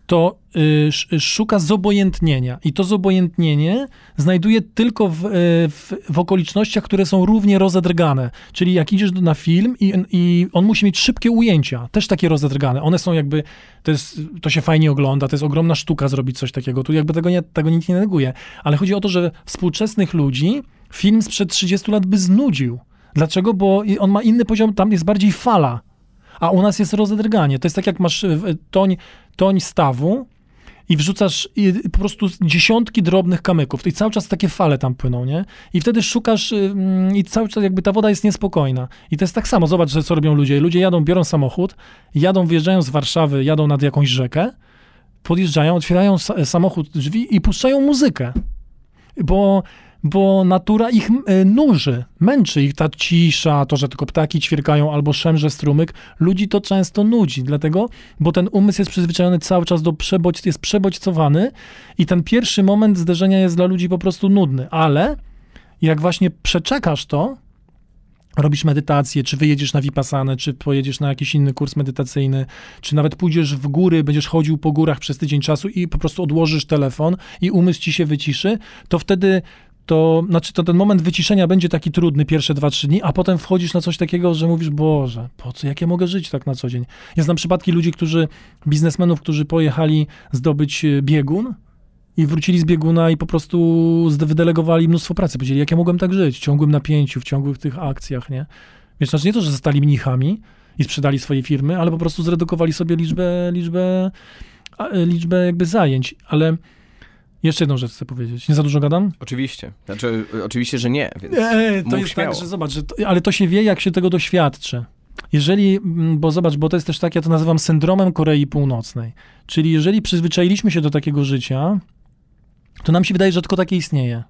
Speaker 2: to y, sz- szuka zobojętnienia. I to zobojętnienie znajduje tylko w, y, w, w okolicznościach, które są równie rozedrgane. Czyli jak idziesz na film i, i on musi mieć szybkie ujęcia, też takie rozedrgane. One są jakby, to, jest, to się fajnie ogląda, to jest ogromna sztuka zrobić coś takiego. Tu jakby tego, nie, tego nikt nie neguje. Ale chodzi o to, że współczesnych ludzi film sprzed 30 lat by znudził. Dlaczego? Bo on ma inny poziom, tam jest bardziej fala a u nas jest rozedrganie. To jest tak, jak masz e, toń, toń stawu i wrzucasz po prostu dziesiątki drobnych kamyków i cały czas takie fale tam płyną, nie? I wtedy szukasz y, mm, i cały czas jakby ta woda jest niespokojna. I to jest tak samo, zobacz, że co robią ludzie. Ludzie jadą, biorą samochód, jadą, wjeżdżają z Warszawy, jadą nad jakąś rzekę, podjeżdżają, otwierają sa- samochód, drzwi i puszczają muzykę. Bo, bo natura ich y, nuży, męczy ich ta cisza, to, że tylko ptaki ćwierkają albo szemrze strumyk. Ludzi to często nudzi, dlatego, bo ten umysł jest przyzwyczajony cały czas do przebodź, jest przebodźcowany i ten pierwszy moment zderzenia jest dla ludzi po prostu nudny, ale jak właśnie przeczekasz to, robisz medytację, czy wyjedziesz na Vipassanę, czy pojedziesz na jakiś inny kurs medytacyjny, czy nawet pójdziesz w góry, będziesz chodził po górach przez tydzień czasu i po prostu odłożysz telefon i umysł ci się wyciszy, to wtedy to, znaczy to ten moment wyciszenia będzie taki trudny pierwsze 2-3 dni, a potem wchodzisz na coś takiego, że mówisz, Boże, po co, jak ja mogę żyć tak na co dzień? Ja znam przypadki ludzi, którzy, biznesmenów, którzy pojechali zdobyć e, biegun, i wrócili z bieguna i po prostu wydelegowali mnóstwo pracy. Powiedzieli, jak ja mogłem tak żyć w ciągłym napięciu, w ciągłych tych akcjach, nie? Wiesz, znaczy nie to, że zostali mnichami i sprzedali swoje firmy, ale po prostu zredukowali sobie liczbę, liczbę, e, liczbę jakby zajęć. Ale jeszcze jedną rzecz chcę powiedzieć. Nie za dużo gadam?
Speaker 1: Oczywiście. Znaczy, y, oczywiście, że nie, więc
Speaker 2: E, to jest
Speaker 1: śmiało.
Speaker 2: tak, że zobacz, że to, ale to się wie, jak się tego doświadczy. Jeżeli, mm, bo zobacz, bo to jest też tak, ja to nazywam syndromem Korei Północnej. Czyli jeżeli przyzwyczailiśmy się do takiego życia, to nam się wydaje, że tylko takie istnieje.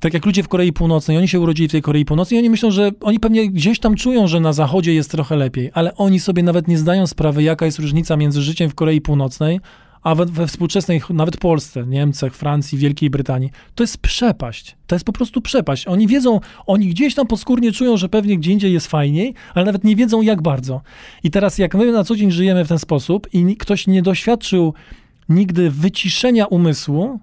Speaker 2: Tak jak ludzie w Korei Północnej, oni się urodzili w tej Korei Północnej i oni myślą, że oni pewnie gdzieś tam czują, że na zachodzie jest trochę lepiej, ale oni sobie nawet nie zdają sprawy, jaka jest różnica między życiem w Korei Północnej, a we, we współczesnej, nawet Polsce, Niemczech, Francji, Wielkiej Brytanii. To jest przepaść. To jest po prostu przepaść. Oni wiedzą, oni gdzieś tam podskórnie czują, że pewnie gdzie indziej jest fajniej, ale nawet nie wiedzą jak bardzo. I teraz jak my na co dzień żyjemy w ten sposób i ktoś nie doświadczył nigdy wyciszenia umysłu,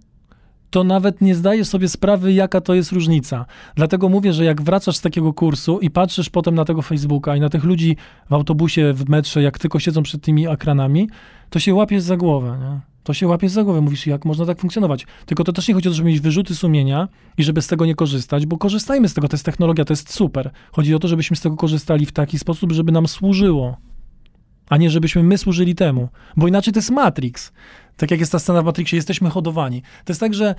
Speaker 2: to nawet nie zdajesz sobie sprawy, jaka to jest różnica. Dlatego mówię, że jak wracasz z takiego kursu i patrzysz potem na tego Facebooka i na tych ludzi w autobusie, w metrze, jak tylko siedzą przed tymi ekranami, to się łapiesz za głowę. Nie? To się łapiesz za głowę, mówisz, jak można tak funkcjonować. Tylko to też nie chodzi o to, żeby mieć wyrzuty sumienia i żeby z tego nie korzystać, bo korzystajmy z tego, to jest technologia, to jest super. Chodzi o to, żebyśmy z tego korzystali w taki sposób, żeby nam służyło, a nie żebyśmy my służyli temu. Bo inaczej to jest Matrix. Tak jak jest ta scena w Matrixie, jesteśmy hodowani. To jest tak, że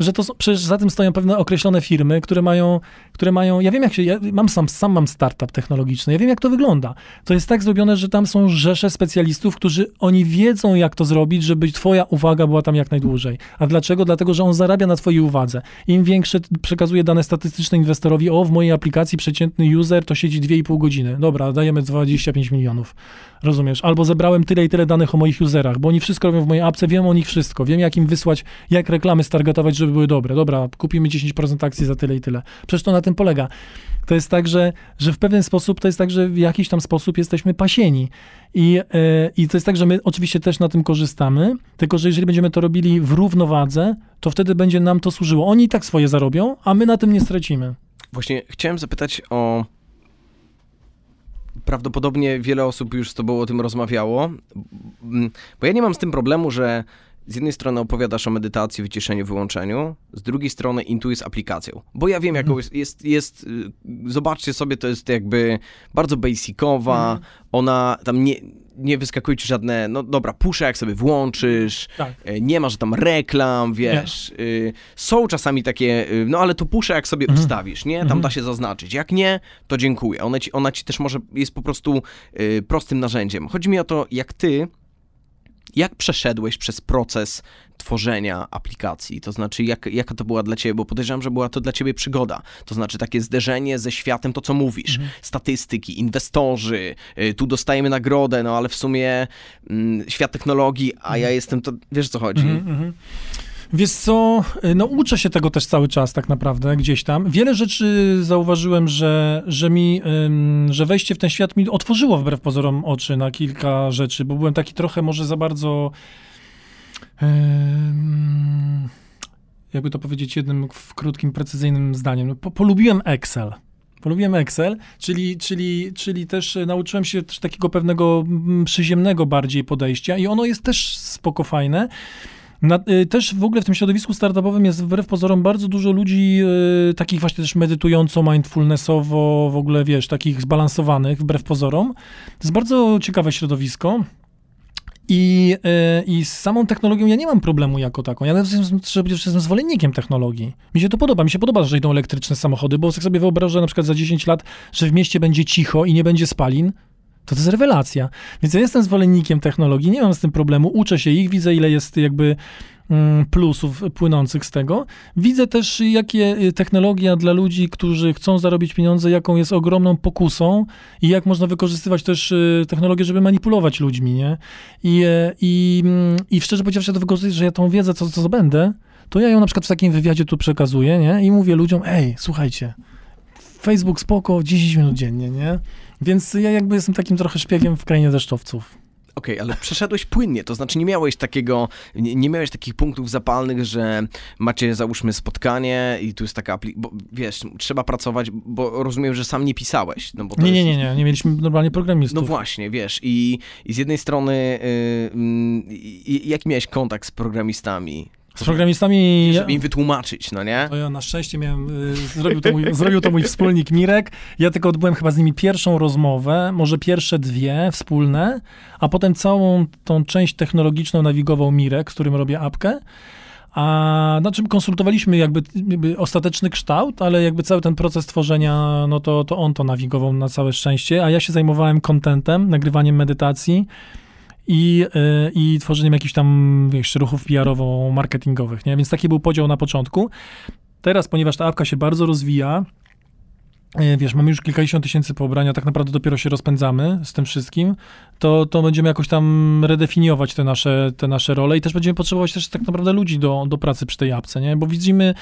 Speaker 2: że to przecież za tym stoją pewne określone firmy, które mają, które mają, ja wiem jak się, ja mam sam, sam mam startup technologiczny, ja wiem jak to wygląda. To jest tak zrobione, że tam są rzesze specjalistów, którzy oni wiedzą jak to zrobić, żeby twoja uwaga była tam jak najdłużej. A dlaczego? Dlatego, że on zarabia na twojej uwadze. Im większe przekazuje dane statystyczne inwestorowi, o w mojej aplikacji przeciętny user to siedzi 2,5 godziny. Dobra, dajemy 25 milionów. Rozumiesz? Albo zebrałem tyle i tyle danych o moich userach, bo oni wszystko robią w mojej apce, wiem o nich wszystko, wiem jak im wysłać, jak reklamy stargetować, żeby były dobre. Dobra, kupimy 10% akcji za tyle i tyle. Przecież to na tym polega. To jest tak, że, że w pewien sposób, to jest tak, że w jakiś tam sposób jesteśmy pasieni. I, e, I to jest tak, że my oczywiście też na tym korzystamy, tylko że jeżeli będziemy to robili w równowadze, to wtedy będzie nam to służyło. Oni i tak swoje zarobią, a my na tym nie stracimy.
Speaker 1: Właśnie chciałem zapytać o. Prawdopodobnie wiele osób już z tobą o tym rozmawiało, bo ja nie mam z tym problemu, że z jednej strony opowiadasz o medytacji, wyciszeniu, wyłączeniu, z drugiej strony intuisz z aplikacją. Bo ja wiem, jaką jest, jest, jest, y, zobaczcie sobie, to jest jakby bardzo basicowa, ona tam nie, nie wyskakują ci żadne, no dobra, pusze jak sobie włączysz,
Speaker 2: Tak.
Speaker 1: e, nie ma, że tam reklam, wiesz. y, są czasami takie, y, no ale to pusze jak sobie
Speaker 2: Mhm.
Speaker 1: ustawisz, nie? Tam
Speaker 2: Mhm.
Speaker 1: da się zaznaczyć. Jak nie, to dziękuję. Ona ci, ona ci też może, jest po prostu y, prostym narzędziem. Chodzi mi o to, jak ty, jak przeszedłeś przez proces tworzenia aplikacji? To znaczy, jak, jaka to była dla ciebie? Bo podejrzewam, że była to dla ciebie przygoda. To znaczy, takie zderzenie ze światem, to co mówisz.
Speaker 2: Mhm.
Speaker 1: Statystyki, inwestorzy, y, tu dostajemy nagrodę, no ale w sumie mm, świat technologii, a ja jestem to, wiesz o co chodzi?
Speaker 2: Mhm, mhm. Wiesz co, no uczę się tego też cały czas tak naprawdę, gdzieś tam. Wiele rzeczy zauważyłem, że, że mi, że wejście w ten świat mi otworzyło wbrew pozorom oczy na kilka rzeczy, bo byłem taki trochę może za bardzo, jakby to powiedzieć jednym krótkim, precyzyjnym zdaniem, no, po, polubiłem Excel. Polubiłem Excel, czyli, czyli, czyli też e, nauczyłem się też takiego pewnego przyziemnego bardziej podejścia i ono jest też spoko fajne. Na, y, też w ogóle w tym środowisku startupowym jest wbrew pozorom bardzo dużo ludzi y, takich właśnie też medytująco, mindfulnessowo, w ogóle wiesz, takich zbalansowanych wbrew pozorom. To jest bardzo ciekawe środowisko. I, y, I z samą technologią ja nie mam problemu jako taką. Ja że jestem zwolennikiem technologii. Mi się to podoba. Mi się podoba, że idą elektryczne samochody, bo jak sobie wyobrażę na przykład za 10 lat, że w mieście będzie cicho i nie będzie spalin, to to jest rewelacja. Więc ja jestem zwolennikiem technologii, nie mam z tym problemu, uczę się ich, widzę ile jest jakby mm, plusów płynących z tego. Widzę też, jakie y, technologia dla ludzi, którzy chcą zarobić pieniądze, jaką jest ogromną pokusą i jak można wykorzystywać też y, technologię, żeby manipulować ludźmi, nie? I, e, i, mm, i szczerze powiedziawszy, to wykorzystuję, że ja tą wiedzę, co, co zdobędę, to ja ją na przykład w takim wywiadzie tu przekazuję, nie? I mówię ludziom, ej, słuchajcie, Facebook spoko, 10 minut dziennie, nie? Więc ja jakby jestem takim trochę szpiegiem w krainie deszczowców.
Speaker 1: Okej, ale przeszedłeś płynnie, to znaczy nie miałeś takiego, nie, nie miałeś takich punktów zapalnych, że macie załóżmy spotkanie i tu jest taka apli- bo wiesz, trzeba pracować, bo rozumiem, że sam nie pisałeś. No bo
Speaker 2: Nie, nie,
Speaker 1: jest...
Speaker 2: nie, nie, nie mieliśmy normalnie programistów.
Speaker 1: No właśnie, wiesz, i, i z jednej strony y, i- i- jaki miałeś kontakt z programistami?
Speaker 2: Z programistami...
Speaker 1: Żeby im wytłumaczyć, no nie?
Speaker 2: To ja na szczęście miałem, y, zrobił, to mój, zrobił to mój wspólnik Mirek. Ja tylko odbyłem chyba z nimi pierwszą rozmowę, może pierwsze dwie wspólne, a potem całą tą część technologiczną nawigował Mirek, z którym robię apkę. A na czym konsultowaliśmy jakby, jakby ostateczny kształt, ale jakby cały ten proces tworzenia, no to, to on to nawigował na całe szczęście, a ja się zajmowałem contentem, nagrywaniem medytacji i, y, i tworzeniem jakichś tam wiesz, ruchów PR-owo-marketingowych, nie? Więc taki był podział na początku. Teraz, ponieważ ta apka się bardzo rozwija, y, wiesz, mamy już kilkadziesiąt tysięcy pobrania, tak naprawdę dopiero się rozpędzamy z tym wszystkim, to, to będziemy jakoś tam redefiniować te nasze, te nasze role i też będziemy potrzebować też tak naprawdę ludzi do, do pracy przy tej apce, nie? Bo widzimy,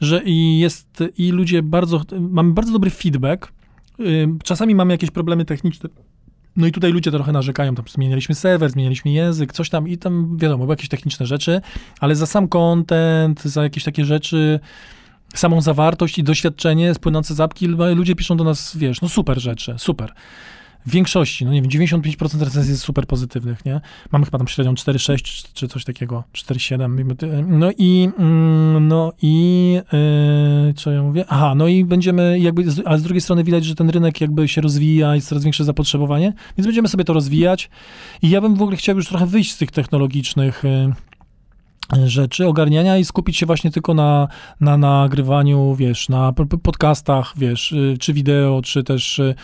Speaker 2: że i jest, i ludzie bardzo, mamy bardzo dobry feedback, y, czasami mamy jakieś problemy techniczne, no i tutaj ludzie trochę narzekają, tam zmienialiśmy serwer, zmienialiśmy język, coś tam i tam, wiadomo, jakieś techniczne rzeczy, ale za sam content, za jakieś takie rzeczy, samą zawartość i doświadczenie płynące z apki, ludzie piszą do nas, wiesz, no super rzeczy, super. W większości, no nie wiem, 95% recenzji jest super pozytywnych, nie? Mamy chyba tam średnią 4,6 czy coś takiego, 4,7. No i, mm, no i, yy, co ja mówię? Aha, no i będziemy jakby, a z drugiej strony widać, że ten rynek jakby się rozwija, jest coraz większe zapotrzebowanie, więc będziemy sobie to rozwijać i ja bym w ogóle chciał już trochę wyjść z tych technologicznych yy, rzeczy, ogarniania i skupić się właśnie tylko na, na nagrywaniu, wiesz, na podcastach, wiesz, y, czy wideo, czy też y,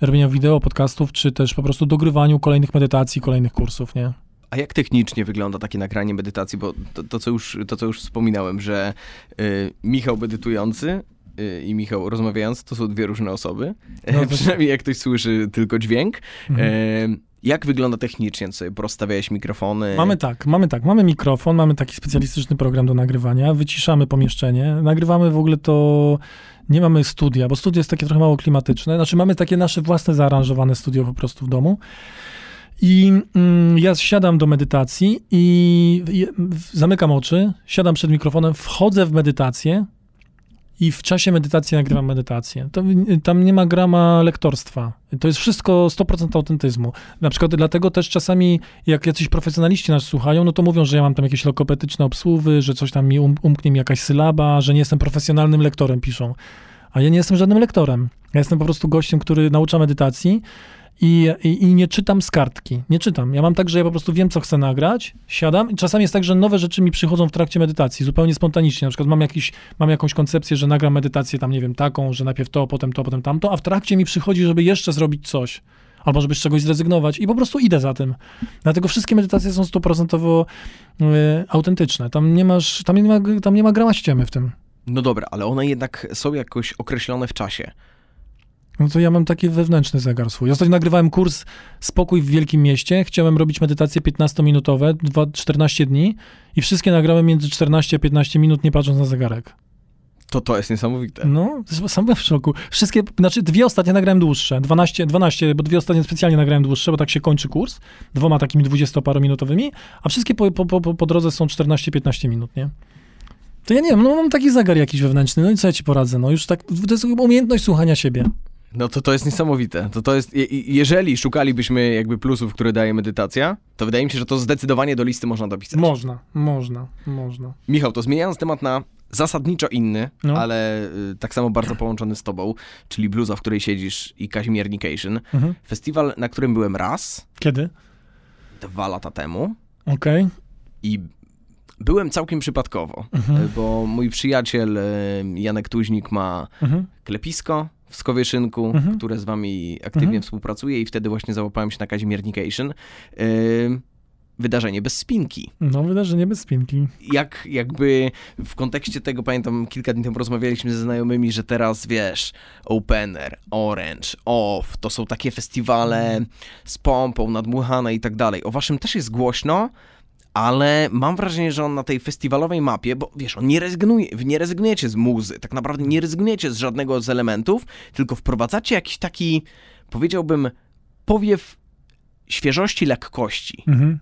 Speaker 2: robienia wideo, podcastów, czy też po prostu dogrywaniu kolejnych medytacji, kolejnych kursów, nie?
Speaker 1: A jak technicznie wygląda takie nagranie medytacji? Bo to, to, co, już, to co już wspominałem, że y, Michał medytujący y, i Michał rozmawiający to są dwie różne osoby.
Speaker 2: No,
Speaker 1: E, Przynajmniej jak ktoś słyszy tylko dźwięk.
Speaker 2: Mhm.
Speaker 1: E, jak wygląda technicznie? Co, porozstawiałeś mikrofony?
Speaker 2: Mamy tak, mamy tak, mamy mikrofon, mamy taki specjalistyczny program do nagrywania, wyciszamy pomieszczenie, nagrywamy w ogóle to, nie mamy studia, bo studio jest takie trochę mało klimatyczne, znaczy mamy takie nasze własne zaaranżowane studio po prostu w domu. I mm, ja siadam do medytacji i i zamykam oczy, siadam przed mikrofonem, wchodzę w medytację i w czasie medytacji nagrywam medytację. To, tam nie ma grama lektorstwa. To jest wszystko 100% autentyzmu. Na przykład dlatego też czasami, jak jacyś profesjonaliści nas słuchają, no to mówią, że ja mam tam jakieś lokopetyczne obsługi, że coś tam mi um, umknie mi jakaś sylaba, że nie jestem profesjonalnym lektorem, piszą. A ja nie jestem żadnym lektorem. Ja jestem po prostu gościem, który naucza medytacji i, i, i nie czytam z kartki. Nie czytam. Ja mam tak, że ja po prostu wiem, co chcę nagrać, siadam i czasami jest tak, że nowe rzeczy mi przychodzą w trakcie medytacji, zupełnie spontanicznie. Na przykład mam, jakiś, mam jakąś koncepcję, że nagram medytację tam, nie wiem, taką, że najpierw to, potem to, potem tamto, a w trakcie mi przychodzi, żeby jeszcze zrobić coś. Albo żeby z czegoś zrezygnować i po prostu idę za tym. Dlatego wszystkie medytacje są stuprocentowo y, autentyczne. Tam nie masz, tam nie ma, tam nie ma grama ściemy w tym.
Speaker 1: No dobra, ale one jednak są jakoś określone w czasie.
Speaker 2: No to ja mam taki wewnętrzny zegar swój. Ostatnio nagrywałem kurs Spokój w Wielkim Mieście. Chciałem robić medytacje 15-minutowe, dwa- 14 dni i wszystkie nagrałem między 14 a 15 minut, nie patrząc na zegarek.
Speaker 1: To to jest niesamowite.
Speaker 2: No, sam byłem w szoku. Wszystkie, znaczy dwie ostatnie nagrałem dłuższe, 12, 12, bo dwie ostatnie specjalnie nagrałem dłuższe, bo tak się kończy kurs, dwoma takimi 20-parominutowymi, a wszystkie po, po, po, po drodze są 14-15 minut, nie? To ja nie wiem, no mam taki zegar jakiś wewnętrzny, no i co ja ci poradzę, no już tak, to jest umiejętność słuchania siebie.
Speaker 1: No to to jest niesamowite. To to jest, je- je- jeżeli szukalibyśmy jakby plusów, które daje medytacja, to wydaje mi się, że to zdecydowanie do listy można dopisać.
Speaker 2: Można, można, można.
Speaker 1: Michał, to zmieniając temat na zasadniczo inny,
Speaker 2: No.
Speaker 1: ale y, tak samo bardzo połączony z tobą, czyli bluza, w której siedzisz i Kazimiernication.
Speaker 2: Mhm.
Speaker 1: Festiwal, na którym byłem raz,
Speaker 2: Kiedy?
Speaker 1: dwa lata temu
Speaker 2: Okej.
Speaker 1: i byłem całkiem przypadkowo,
Speaker 2: Mhm.
Speaker 1: bo mój przyjaciel y, Janek Tuźnik ma
Speaker 2: Mhm.
Speaker 1: klepisko w Skowieszynku,
Speaker 2: Mhm.
Speaker 1: które z wami aktywnie
Speaker 2: Mhm.
Speaker 1: współpracuje i wtedy właśnie załapałem się na Kazimiernication. Y, wydarzenie bez spinki.
Speaker 2: No, wydarzenie bez spinki.
Speaker 1: Jak jakby w kontekście tego, pamiętam, kilka dni temu rozmawialiśmy ze znajomymi, że teraz, wiesz, Opener, Orange, Off, to są takie festiwale z pompą, nadmuchane i tak dalej. O waszym też jest głośno, ale mam wrażenie, że on na tej festiwalowej mapie, bo wiesz, on nie rezygnuje, nie rezygnujecie z muzy, tak naprawdę nie rezygnujecie z żadnego z elementów, tylko wprowadzacie jakiś taki, powiedziałbym, powiew świeżości, lekkości.
Speaker 2: Mhm.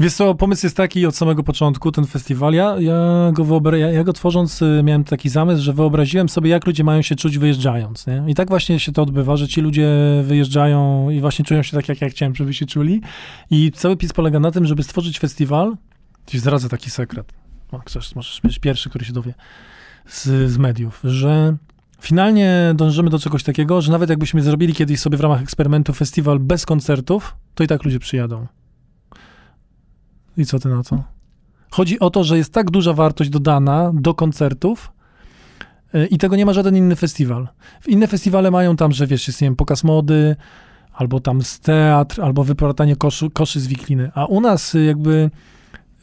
Speaker 2: Wiesz co, pomysł jest taki od samego początku, ten festiwal. Ja, ja, go, wyobra- ja, ja go tworząc y, miałem taki zamysł, że wyobraziłem sobie, jak ludzie mają się czuć wyjeżdżając. Nie? I tak właśnie się to odbywa, że ci ludzie wyjeżdżają i właśnie czują się tak, jak ja chciałem, żeby się czuli. I cały PiS polega na tym, żeby stworzyć festiwal. Ci zdradzę taki sekret. O, chcesz, możesz być pierwszy, który się dowie z, z mediów, że finalnie dążymy do czegoś takiego, że nawet jakbyśmy zrobili kiedyś sobie w ramach eksperymentu festiwal bez koncertów, to i tak ludzie przyjadą. I co ty na to? Chodzi o to, że jest tak duża wartość dodana do koncertów y, i tego nie ma żaden inny festiwal. Inne festiwale mają tam, że wiesz, jest, nie wiem, pokaz mody, albo tam z teatr, albo wyplatanie koszy, koszy z wikliny. A u nas y, jakby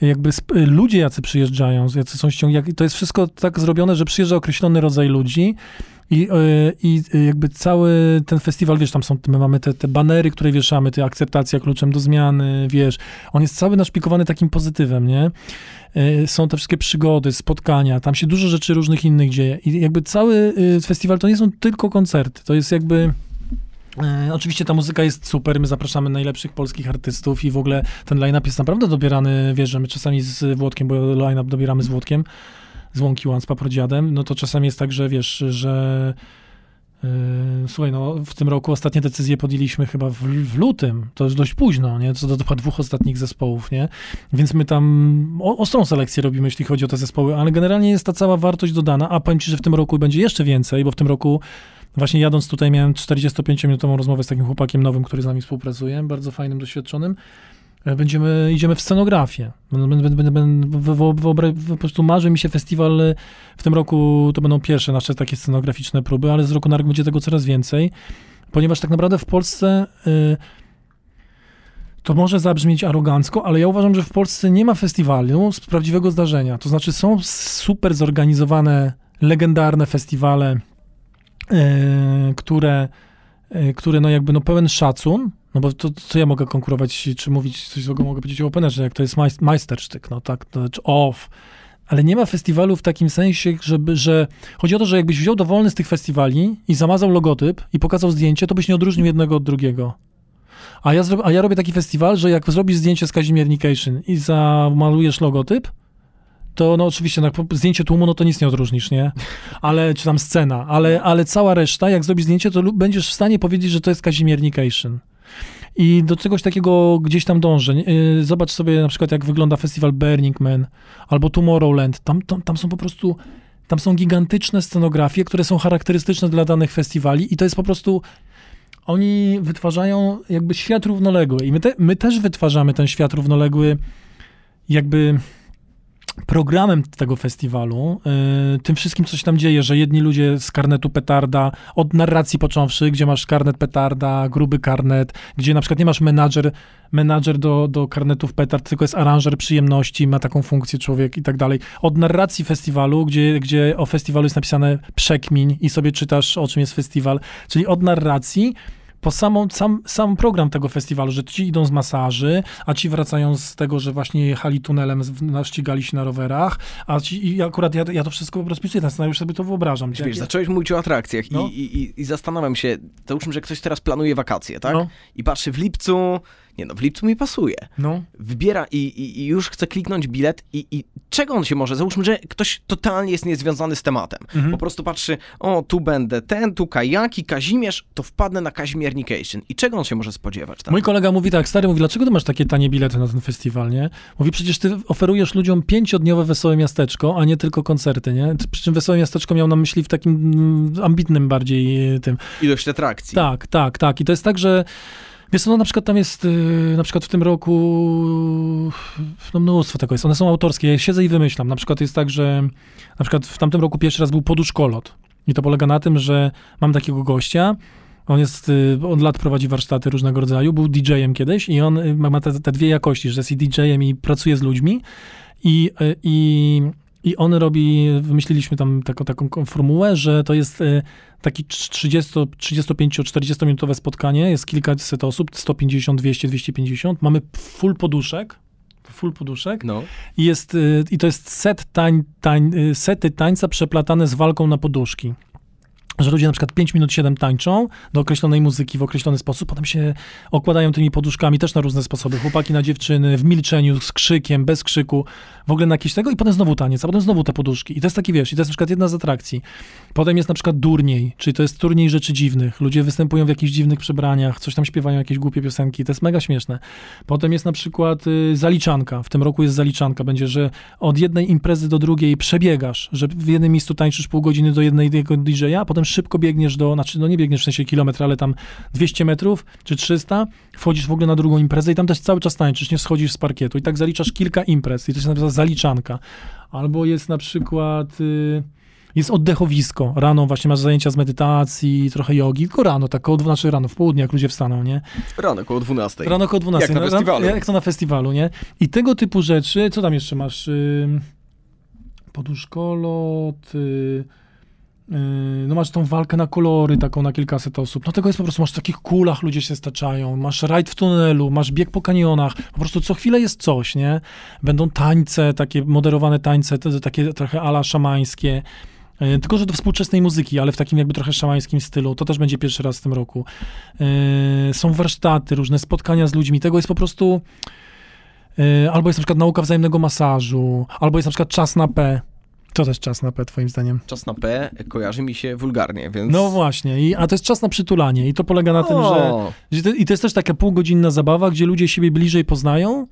Speaker 2: jakby y, ludzie, jacy przyjeżdżają, jacy są ściągnięci, to jest wszystko tak zrobione, że przyjeżdża określony rodzaj ludzi i, y, i y, jakby cały ten festiwal, wiesz, tam są, my mamy te, te banery, które wieszamy, te akceptacja kluczem do zmiany, wiesz, on jest cały naszpikowany takim pozytywem, nie? Y, Są te wszystkie przygody, spotkania, tam się dużo rzeczy różnych innych dzieje. I jakby cały y, festiwal to nie są tylko koncerty, to jest jakby... E, oczywiście ta muzyka jest super, my zapraszamy najlepszych polskich artystów i w ogóle ten line-up jest naprawdę dobierany, wiesz, że my czasami z Włodkiem, bo line-up dobieramy z Włodkiem, z Łąki One, z Paprodziadem, no to czasami jest tak, że wiesz, że e, słuchaj, no w tym roku ostatnie decyzje podjęliśmy chyba w, w lutym, to jest dość późno, nie, co do dwóch ostatnich zespołów, nie, więc my tam o, ostrą selekcję robimy, jeśli chodzi o te zespoły, ale generalnie jest ta cała wartość dodana, a powiem ci, że w tym roku będzie jeszcze więcej, bo w tym roku Właśnie jadąc tutaj miałem 45-minutową rozmowę z takim chłopakiem nowym, który z nami współpracuje, bardzo fajnym, doświadczonym. E, Będziemy, idziemy w scenografię. Po prostu marzy mi się festiwal, e, w tym roku to będą pierwsze nasze takie scenograficzne próby, ale z roku na rok będzie tego coraz więcej, ponieważ tak naprawdę w Polsce y, to może zabrzmieć arogancko, ale ja uważam, że w Polsce nie ma festiwalu z prawdziwego zdarzenia. To znaczy są super zorganizowane, legendarne festiwale, e, które, e, które no jakby no pełen szacun, no bo to co ja mogę konkurować, czy mówić coś złego mogę powiedzieć o Openerze, jak to jest majs- majstersztyk, no tak, to, czy off, ale nie ma festiwalu w takim sensie, żeby, że chodzi o to, że jakbyś wziął dowolny z tych festiwali i zamazał logotyp i pokazał zdjęcie, to byś nie odróżnił jednego od drugiego. A ja, a ja robię taki festiwal, że jak zrobisz zdjęcie z Kazimiernication i zamalujesz logotyp, to no oczywiście na zdjęcie tłumu, no to nic nie odróżnisz, nie? Ale, czy tam scena, ale, ale cała reszta, jak zrobisz zdjęcie, to będziesz w stanie powiedzieć, że to jest Kazimiernication. I do czegoś takiego gdzieś tam dążę. Yy, Zobacz sobie na przykład, jak wygląda festiwal Burning Man albo Tomorrowland. Tam, tam, tam są po prostu, tam są gigantyczne scenografie, które są charakterystyczne dla danych festiwali i to jest po prostu oni wytwarzają jakby świat równoległy i my, te, my też wytwarzamy ten świat równoległy jakby programem tego festiwalu, y, tym wszystkim, co się tam dzieje, że jedni ludzie z karnetu petarda, od narracji począwszy, gdzie masz karnet petarda, gruby karnet, gdzie na przykład nie masz menadżer, menadżer do, do karnetów petard, tylko jest aranżer przyjemności, ma taką funkcję człowiek i tak dalej. Od narracji festiwalu, gdzie, gdzie o festiwalu jest napisane przekmin i sobie czytasz, o czym jest festiwal, czyli od narracji po samą, sam, sam program tego festiwalu, że ci idą z masaży, a ci wracają z tego, że właśnie jechali tunelem, ścigali się na rowerach, a ci, i akurat ja, ja to wszystko rozpisuję, ten scenariusz sobie to wyobrażam.
Speaker 1: Wiesz, zacząłeś mówić o atrakcjach
Speaker 2: No.
Speaker 1: i, i, i, i zastanawiam się, załóżmy, że ktoś teraz planuje wakacje, tak?
Speaker 2: No.
Speaker 1: I patrzy w lipcu, nie no, w lipcu mi pasuje.
Speaker 2: No.
Speaker 1: Wybiera i, i, i już chce kliknąć bilet i, i czego on się może, załóżmy, że ktoś totalnie jest niezwiązany z tematem.
Speaker 2: Mhm.
Speaker 1: Po prostu patrzy, o, tu będę ten, tu kajaki, Kazimierz, to wpadnę na Kazimiernication. I czego on się może spodziewać tam?
Speaker 2: Mój kolega mówi tak, stary mówi, dlaczego ty masz takie tanie bilety na ten festiwal, nie? Mówi, przecież ty oferujesz ludziom pięciodniowe Wesołe Miasteczko, a nie tylko koncerty, nie? Przy czym Wesołe Miasteczko miał na myśli w takim mm, ambitnym bardziej e, tym.
Speaker 1: Ilość atrakcji.
Speaker 2: Tak, tak, tak. I to jest tak, że Wiesz, no na przykład tam jest, y, na przykład w tym roku, no mnóstwo tego jest, one są autorskie, ja siedzę i wymyślam. Na przykład jest tak, że na przykład w tamtym roku pierwszy raz był poduszkolot. I to polega na tym, że mam takiego gościa, on jest, y, od lat prowadzi warsztaty różnego rodzaju, był DJ-em kiedyś i on ma ma te, te dwie jakości, że jest i DJ-em i pracuje z ludźmi i, y, i, i on robi, wymyśliliśmy tam taką, taką formułę, że to jest y, taki 30, 35-40 minutowe spotkanie, jest kilkaset osób, 150, 200, 250, mamy full poduszek, full poduszek
Speaker 1: No.
Speaker 2: i, jest, y, i to jest set tań, tań, y, sety tańca przeplatane z walką na poduszki. Że ludzie na przykład 5 minut 7 tańczą do określonej muzyki w określony sposób, potem się okładają tymi poduszkami też na różne sposoby. Chłopaki na dziewczyny, w milczeniu, z krzykiem, bez krzyku, w ogóle na jakieś tego i potem znowu taniec, a potem znowu te poduszki. I to jest taki, wiesz, i to jest na przykład jedna z atrakcji. Potem jest na przykład durniej, czyli to jest turniej rzeczy dziwnych. Ludzie występują w jakichś dziwnych przebraniach, coś tam śpiewają, jakieś głupie piosenki, to jest mega śmieszne. Potem jest na przykład y, zaliczanka. W tym roku jest zaliczanka. Będzie, że od jednej imprezy do drugiej przebiegasz, że w jednym miejscu tańczysz pół godziny do jednego DJ-a, potem szybko biegniesz do, znaczy no nie biegniesz w sensie kilometr, ale tam 200 metrów czy 300, wchodzisz w ogóle na drugą imprezę i tam też cały czas tańczysz, nie schodzisz z parkietu. I tak zaliczasz kilka imprez i to się nazywa zaliczanka. Albo jest na przykład... Y, jest oddechowisko. Rano właśnie masz zajęcia z medytacji, trochę jogi, tylko rano, tak koło 12 rano, w południe, jak ludzie wstaną, nie?
Speaker 1: Rano około 12.
Speaker 2: Rano koło 12.
Speaker 1: Jak na
Speaker 2: no,
Speaker 1: festiwalu.
Speaker 2: Jak to na festiwalu, nie? I tego typu rzeczy, co tam jeszcze masz? Poduszkolot, y, no masz tą walkę na kolory, taką na kilkaset osób. No tego jest po prostu, masz w takich kulach ludzie się staczają, masz rajd w tunelu, masz bieg po kanionach, po prostu co chwilę jest coś, nie? Będą tańce, takie moderowane tańce, takie trochę ala szamańskie. Y, Tylko, że do współczesnej muzyki, ale w takim jakby trochę szamańskim stylu. To też będzie pierwszy raz w tym roku. Y, Są warsztaty, różne spotkania z ludźmi. Tego jest po prostu... Albo jest na przykład nauka wzajemnego masażu, albo jest na przykład czas na P. Co też czas na P, twoim zdaniem?
Speaker 1: Czas na P kojarzy mi się wulgarnie, więc...
Speaker 2: No właśnie, i, a to jest czas na przytulanie i to polega na tym, że,
Speaker 1: O,
Speaker 2: że to, i to jest też taka półgodzinna zabawa, gdzie ludzie siebie bliżej poznają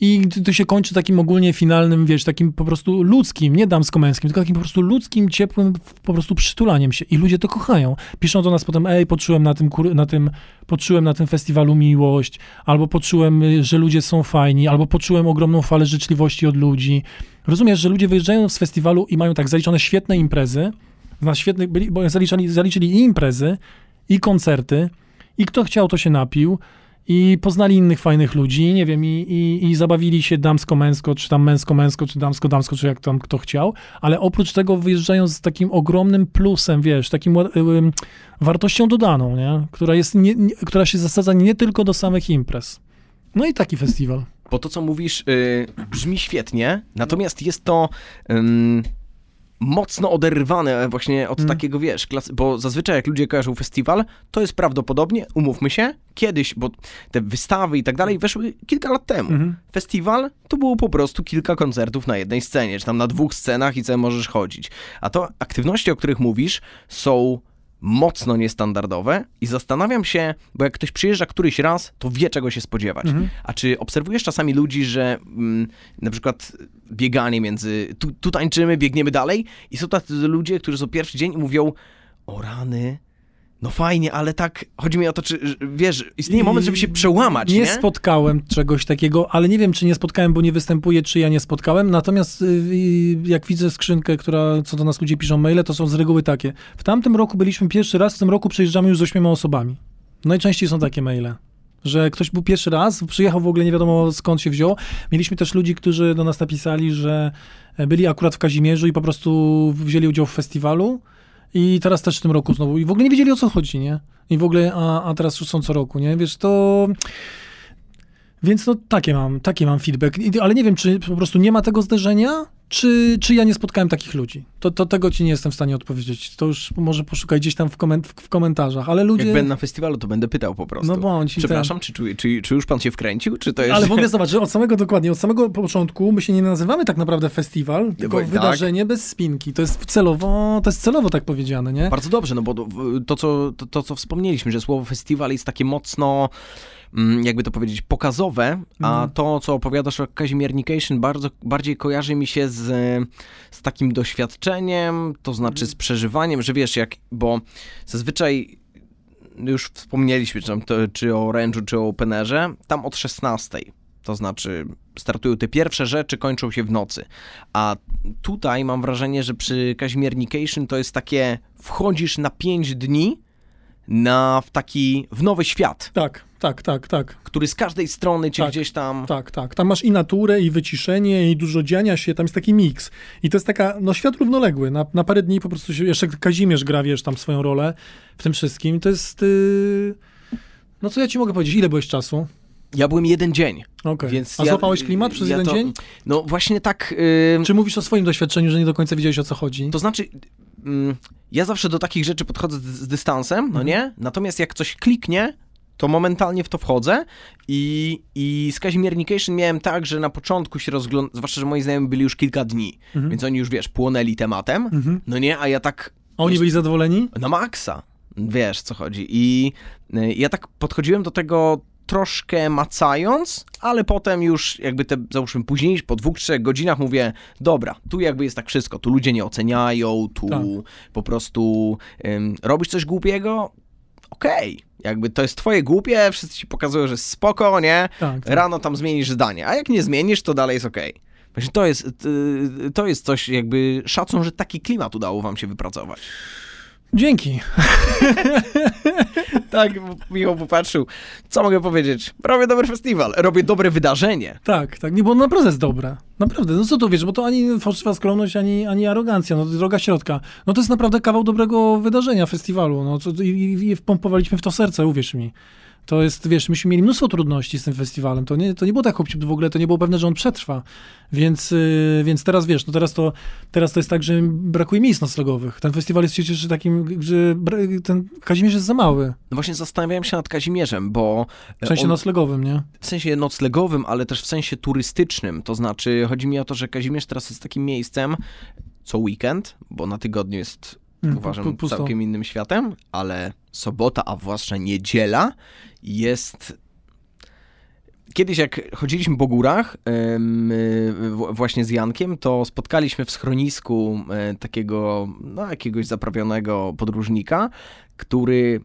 Speaker 2: i to- się kończy takim ogólnie finalnym, wiesz, takim po prostu ludzkim, nie damsko-męskim, tylko takim po prostu ludzkim, ciepłym po prostu przytulaniem się i ludzie to kochają. Piszą do nas potem, ej, poczułem na tym, na tym, poczułem na tym festiwalu miłość, albo poczułem, y, że ludzie są fajni, albo poczułem ogromną falę życzliwości od ludzi. Rozumiesz, że ludzie wyjeżdżają z festiwalu i mają tak zaliczone świetne imprezy, na świetnych, byli, bo zaliczali, zaliczyli i imprezy, i koncerty, i kto chciał, to się napił, i poznali innych fajnych ludzi, nie wiem, i, i, i zabawili się damsko-męsko, czy tam męsko-męsko, czy damsko-damsko, czy jak tam kto chciał, ale oprócz tego wyjeżdżają z takim ogromnym plusem, wiesz, takim ym, wartością dodaną, nie? Która, jest nie, nie, która się zasadza nie tylko do samych imprez. No i taki festiwal.
Speaker 1: Bo to, co mówisz, y, brzmi świetnie, natomiast jest to ym, mocno oderwane właśnie od
Speaker 2: Mm.
Speaker 1: takiego, wiesz, klasy, bo zazwyczaj jak ludzie kojarzą festiwal, to jest prawdopodobnie, umówmy się, kiedyś, bo te wystawy i tak dalej weszły kilka lat temu.
Speaker 2: Mhm.
Speaker 1: Festiwal to było po prostu kilka koncertów na jednej scenie, czy tam na dwóch scenach i co możesz chodzić. A to aktywności, o których mówisz, są mocno niestandardowe i zastanawiam się, bo jak ktoś przyjeżdża któryś raz, to wie czego się spodziewać.
Speaker 2: Mhm.
Speaker 1: A czy obserwujesz czasami ludzi, że mm, na przykład bieganie między, tu, tu tańczymy, biegniemy dalej i są tacy ludzie, którzy są pierwszy dzień i mówią, o rany, No fajnie, ale tak, chodzi mi o to, czy, wiesz, istnieje moment, żeby się przełamać, nie?
Speaker 2: Nie spotkałem czegoś takiego, ale nie wiem, czy nie spotkałem, bo nie występuję, czy ja nie spotkałem. Natomiast y, jak widzę skrzynkę, która, co do nas ludzie piszą maile, to są z reguły takie. W tamtym roku byliśmy pierwszy raz, w tym roku przejeżdżamy już z ośmioma osobami. Najczęściej są takie maile. Że ktoś był pierwszy raz, przyjechał w ogóle nie wiadomo skąd się wziął. Mieliśmy też ludzi, którzy do nas napisali, że byli akurat w Kazimierzu i po prostu wzięli udział w festiwalu. I teraz też w tym roku znowu. I w ogóle nie wiedzieli o co chodzi, nie? I w ogóle, a, a teraz już są co roku, nie? Wiesz, to. Więc no takie mam, taki mam feedback. Ale nie wiem, czy po prostu nie ma tego zderzenia, czy, czy ja nie spotkałem takich ludzi. To, to tego ci nie jestem w stanie odpowiedzieć. To już może poszukaj gdzieś tam w, koment- w komentarzach, ale ludzie.
Speaker 1: Jak będę na festiwalu, to będę pytał po prostu.
Speaker 2: No bądź.
Speaker 1: Przepraszam, czy, czy, czy, czy już pan się wkręcił, czy to
Speaker 2: Ten.
Speaker 1: jest...
Speaker 2: Ale w ogóle zobacz, że od samego dokładnie, od samego początku my się nie nazywamy tak naprawdę festiwal, tylko
Speaker 1: tak.
Speaker 2: wydarzenie bez spinki. To jest celowo, to jest celowo tak powiedziane, nie?
Speaker 1: Bardzo dobrze, no bo to, co, to, to, co wspomnieliśmy, że słowo festiwal jest takie mocno, mm, jakby to powiedzieć, pokazowe, a
Speaker 2: Mhm.
Speaker 1: to, co opowiadasz o Kazimiernication, bardzo, bardziej kojarzy mi się z, z takim doświadczeniem, to znaczy z przeżywaniem, że wiesz, jak, bo zazwyczaj już wspomnieliśmy, czy, tam to, czy o Orange'u, czy o Openerze, tam od 16. To znaczy, startują te pierwsze rzeczy, kończą się w nocy. A tutaj mam wrażenie, że przy Kazimiernication to jest takie, wchodzisz na 5 dni na w taki, w nowy świat,
Speaker 2: Tak, tak, tak, tak.
Speaker 1: który z każdej strony cię
Speaker 2: Tak,
Speaker 1: gdzieś tam...
Speaker 2: Tak, tak. Tam masz i naturę, i wyciszenie, i dużo dziania się, tam jest taki miks. I to jest taka, no świat równoległy. Na, na parę dni po prostu się, jeszcze Kazimierz gra, wiesz, tam swoją rolę w tym wszystkim. To jest, yy... no co ja ci mogę powiedzieć, ile byłeś czasu?
Speaker 1: Ja byłem jeden dzień,
Speaker 2: Okej.
Speaker 1: więc
Speaker 2: A
Speaker 1: ja-
Speaker 2: złapałeś klimat przez
Speaker 1: ja
Speaker 2: jeden
Speaker 1: to-
Speaker 2: dzień?
Speaker 1: No właśnie tak... Yy,
Speaker 2: Czy mówisz o swoim doświadczeniu, że nie do końca wiedziałeś o co chodzi?
Speaker 1: To znaczy, ja zawsze do takich rzeczy podchodzę z, z dystansem,
Speaker 2: Mhm.
Speaker 1: no nie? Natomiast jak coś kliknie, to momentalnie w to wchodzę i, i z Kazimiernication miałem tak, że na początku się rozglądałem, zwłaszcza, że moi znajomi byli już kilka dni,
Speaker 2: Mhm.
Speaker 1: więc oni już, wiesz, płonęli tematem,
Speaker 2: Mhm.
Speaker 1: no nie? A ja tak
Speaker 2: A oni
Speaker 1: wiesz,
Speaker 2: byli zadowoleni?
Speaker 1: na maksa, wiesz, co chodzi. I y, ja tak podchodziłem do tego troszkę macając, ale potem już jakby te, załóżmy później, po dwóch, trzech godzinach mówię, dobra, tu jakby jest tak wszystko, tu ludzie nie oceniają, tu
Speaker 2: Tak.
Speaker 1: po prostu ym, robisz coś głupiego, okej, jakby to jest twoje głupie, wszyscy ci pokazują, że jest spoko, nie?
Speaker 2: Tak. tak.
Speaker 1: Rano tam zmienisz zdanie, a jak nie zmienisz, to dalej jest okej. Właśnie to jest, y, to jest coś jakby szacun, że taki klimat udało wam się wypracować.
Speaker 2: Dzięki.
Speaker 1: Tak, Michał popatrzył. Co mogę powiedzieć? Robię dobry festiwal, robię dobre wydarzenie.
Speaker 2: Tak, tak, nie, bo naprawdę jest dobre. Naprawdę, no co tu wiesz, bo to ani fałszywa skromność, ani, ani arogancja, no droga środka. No to jest naprawdę kawał dobrego wydarzenia, festiwalu, no co, i, i wpompowaliśmy w to serce, uwierz mi. To jest, wiesz, myśmy mieli mnóstwo trudności z tym festiwalem, to nie, to nie było tak chłopciu, w ogóle to nie było pewne, że on przetrwa. Więc, yy, więc teraz, wiesz, no teraz to, teraz to jest tak, że brakuje miejsc noclegowych. Ten festiwal jest przecież takim, że ten Kazimierz jest za mały,
Speaker 1: No właśnie zastanawiałem się nad Kazimierzem, bo
Speaker 2: w sensie
Speaker 1: on,
Speaker 2: noclegowym, nie?
Speaker 1: w sensie noclegowym, ale też w sensie turystycznym. To znaczy, chodzi mi o to, że Kazimierz teraz jest takim miejscem co weekend, bo na tygodniu jest
Speaker 2: Mm,
Speaker 1: uważam
Speaker 2: pu- pusto.
Speaker 1: całkiem innym światem, ale sobota, a zwłaszcza niedziela jest. Kiedyś jak chodziliśmy po górach właśnie z Jankiem, to spotkaliśmy w schronisku e, takiego, no jakiegoś zaprawionego podróżnika, który,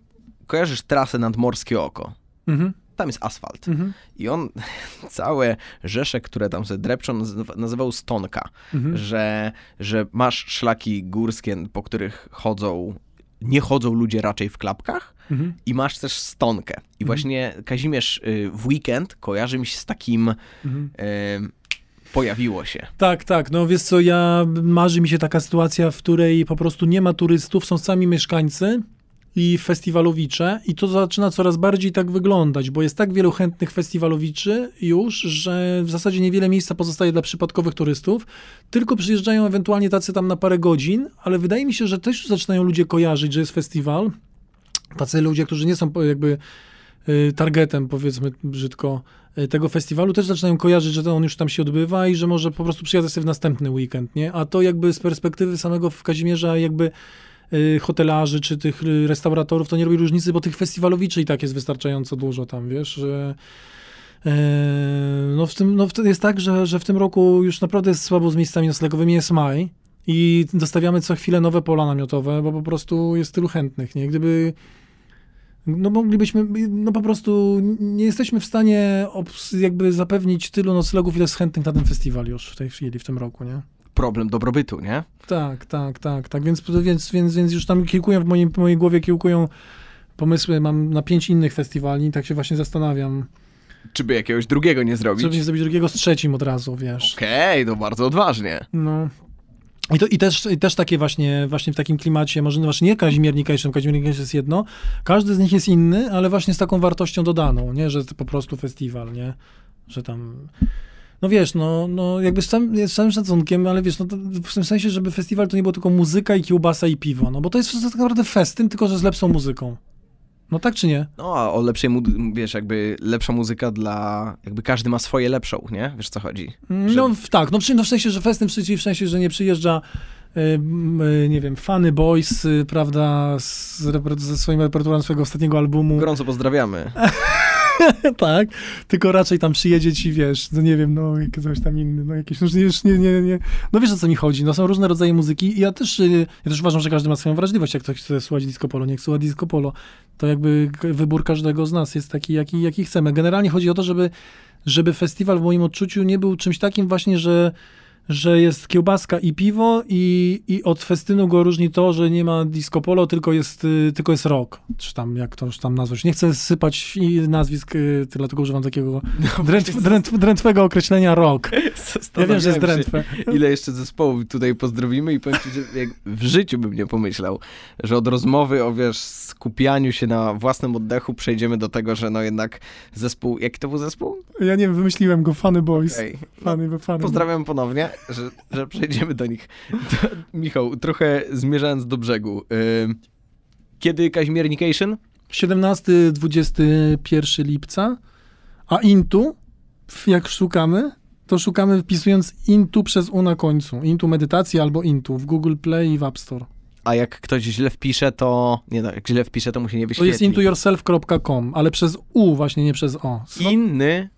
Speaker 1: kojarzysz trasę nadmorskie oko?
Speaker 2: Mhm,
Speaker 1: Tam jest asfalt.
Speaker 2: mhm,
Speaker 1: I on całe rzesze, które tam sobie drepczą, nazywa- nazywał stonka
Speaker 2: mhm.
Speaker 1: że, że masz szlaki górskie, po których chodzą, nie chodzą ludzie raczej w klapkach
Speaker 2: mhm.
Speaker 1: i masz też stonkę. I
Speaker 2: Mhm.
Speaker 1: właśnie Kazimierz y, w weekend kojarzy mi się z takim,
Speaker 2: mhm.
Speaker 1: y, pojawiło się.
Speaker 2: Tak, tak. No wiesz co, ja marzy mi się taka sytuacja, w której po prostu nie ma turystów, są sami mieszkańcy i festiwalowicze i to zaczyna coraz bardziej tak wyglądać, bo jest tak wielu chętnych festiwalowiczy już, że w zasadzie niewiele miejsca pozostaje dla przypadkowych turystów, tylko przyjeżdżają ewentualnie tacy tam na parę godzin, ale wydaje mi się, że też zaczynają ludzie kojarzyć, że jest festiwal. Tacy ludzie, którzy nie są jakby y, targetem, powiedzmy brzydko, y, tego festiwalu, też zaczynają kojarzyć, że on już tam się odbywa i że może po prostu przyjadę sobie w następny weekend, nie? A to jakby z perspektywy samego w Kazimierza jakby hotelarzy czy tych y, restauratorów, to nie robi różnicy, bo tych festiwalowiczy i tak jest wystarczająco dużo tam, wiesz, że e, no, w tym, no wtedy jest tak, że, że w tym roku już naprawdę jest słabo z miejscami noclegowymi, jest maj i dostawiamy co chwilę nowe pola namiotowe, bo po prostu jest tylu chętnych, nie? Gdyby No moglibyśmy, no po prostu nie jesteśmy w stanie jakby zapewnić tylu noclegów, ile jest chętnych na ten festiwal już w tej chwili, w tym roku, nie?
Speaker 1: Problem dobrobytu, nie?
Speaker 2: Tak, tak, tak, tak, więc, więc, więc, więc już tam kiełkują, w mojej, w mojej głowie kiełkują pomysły, mam na pięć innych festiwali, tak się właśnie zastanawiam,
Speaker 1: Czy by jakiegoś drugiego nie zrobić?
Speaker 2: żeby nie zrobić drugiego z trzecim od razu, wiesz.
Speaker 1: Okej, to bardzo odważnie.
Speaker 2: No. I, to, i, też, I też takie właśnie, właśnie w takim klimacie, może właśnie nie Kazimiernikation, Kazimiernikation jest jedno, każdy z nich jest inny, ale właśnie z taką wartością dodaną, nie, że to po prostu festiwal, nie, że tam, no wiesz, no, no jakby z całym, z całym szacunkiem, ale wiesz, no w tym sensie, żeby festiwal to nie było tylko muzyka i kiełbasa i piwo, no bo to jest tak naprawdę festyn, tylko że z lepszą muzyką. No tak czy nie?
Speaker 1: No, a o lepszej, wiesz, jakby lepsza muzyka dla... Jakby każdy ma swoje lepszą, nie? Wiesz, co chodzi? Że-
Speaker 2: No tak, no, przy, no w sensie, że festyn w sensie, że nie przyjeżdża y, y, nie wiem, Funny Boys, y, prawda, z, ze swoim repertuarem swojego ostatniego albumu.
Speaker 1: Gorąco pozdrawiamy.
Speaker 2: tak, tylko raczej tam przyjedzie ci, wiesz, no nie wiem, no coś tam inny, no jakieś, no nie, nie, nie, no wiesz o co mi chodzi, no są różne rodzaje muzyki i ja też, y, ja też uważam, że każdy ma swoją wrażliwość, jak ktoś chce słuchać disco polo, niech słucha disco polo, to jakby wybór każdego z nas jest taki, jaki, jaki chcemy. Generalnie chodzi o to, żeby, żeby festiwal w moim odczuciu nie był czymś takim właśnie, że że jest kiełbaska i piwo i, i od festynu go różni to, że nie ma disco polo, tylko jest, y, tylko jest rock, czy tam, jak to już tam nazwać. Nie chcę sypać i nazwisk, y, dlatego używam takiego drętw, drętw, drętwego określenia rock. Ja wiem, że jest drętwe.
Speaker 1: Ile jeszcze zespołów tutaj pozdrowimy i powiem ci, że jak w życiu bym nie pomyślał, że od rozmowy o, wiesz, skupianiu się na własnym oddechu przejdziemy do tego, że no jednak zespół, jaki to był zespół?
Speaker 2: Ja nie wiem, wymyśliłem go, Funny Boys.
Speaker 1: Okej.
Speaker 2: Funny, funny.
Speaker 1: Pozdrawiam ponownie, że, że przejdziemy do nich. To, Michał, trochę zmierzając do brzegu. Kiedy Kaźmiernication?
Speaker 2: 17-21 lipca, a Intu, jak szukamy, to szukamy wpisując Intu przez U na końcu. Intu medytacja albo Intu w Google Play i w App Store.
Speaker 1: A jak ktoś źle wpisze, to... Nie no, jak źle wpisze, to mu się nie
Speaker 2: To
Speaker 1: wyświetli.
Speaker 2: jest intoyourself.com, ale przez U właśnie, nie przez O.
Speaker 1: Inny...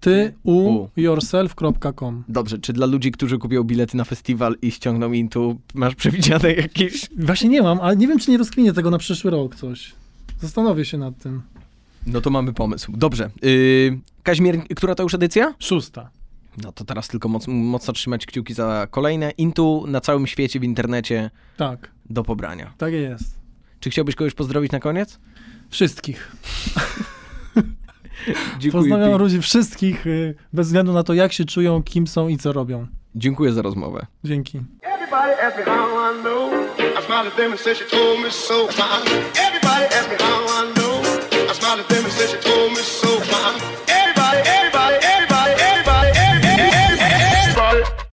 Speaker 2: Ty, U,
Speaker 1: U.
Speaker 2: yourself.com.
Speaker 1: Dobrze, czy dla ludzi, którzy kupią bilety na festiwal i ściągną Intu, masz przewidziane jakieś...
Speaker 2: Właśnie nie mam, ale nie wiem, czy nie rozkminię tego na przyszły rok coś. Zastanowię się nad tym.
Speaker 1: No to mamy pomysł. Dobrze. Yy, Kaźmier... Która to już edycja?
Speaker 2: Szósta.
Speaker 1: No to teraz tylko moc, mocno trzymać kciuki za kolejne. Intu na całym świecie, w internecie
Speaker 2: Tak,
Speaker 1: do pobrania.
Speaker 2: tak jest.
Speaker 1: Czy chciałbyś kogoś pozdrowić na koniec?
Speaker 2: Wszystkich.
Speaker 1: Dziękuję,
Speaker 2: Pozdrawiam ludzi wszystkich, y, bez względu na to, jak się czują, kim są i co robią.
Speaker 1: Dziękuję za rozmowę.
Speaker 2: Dzięki.
Speaker 3: Everybody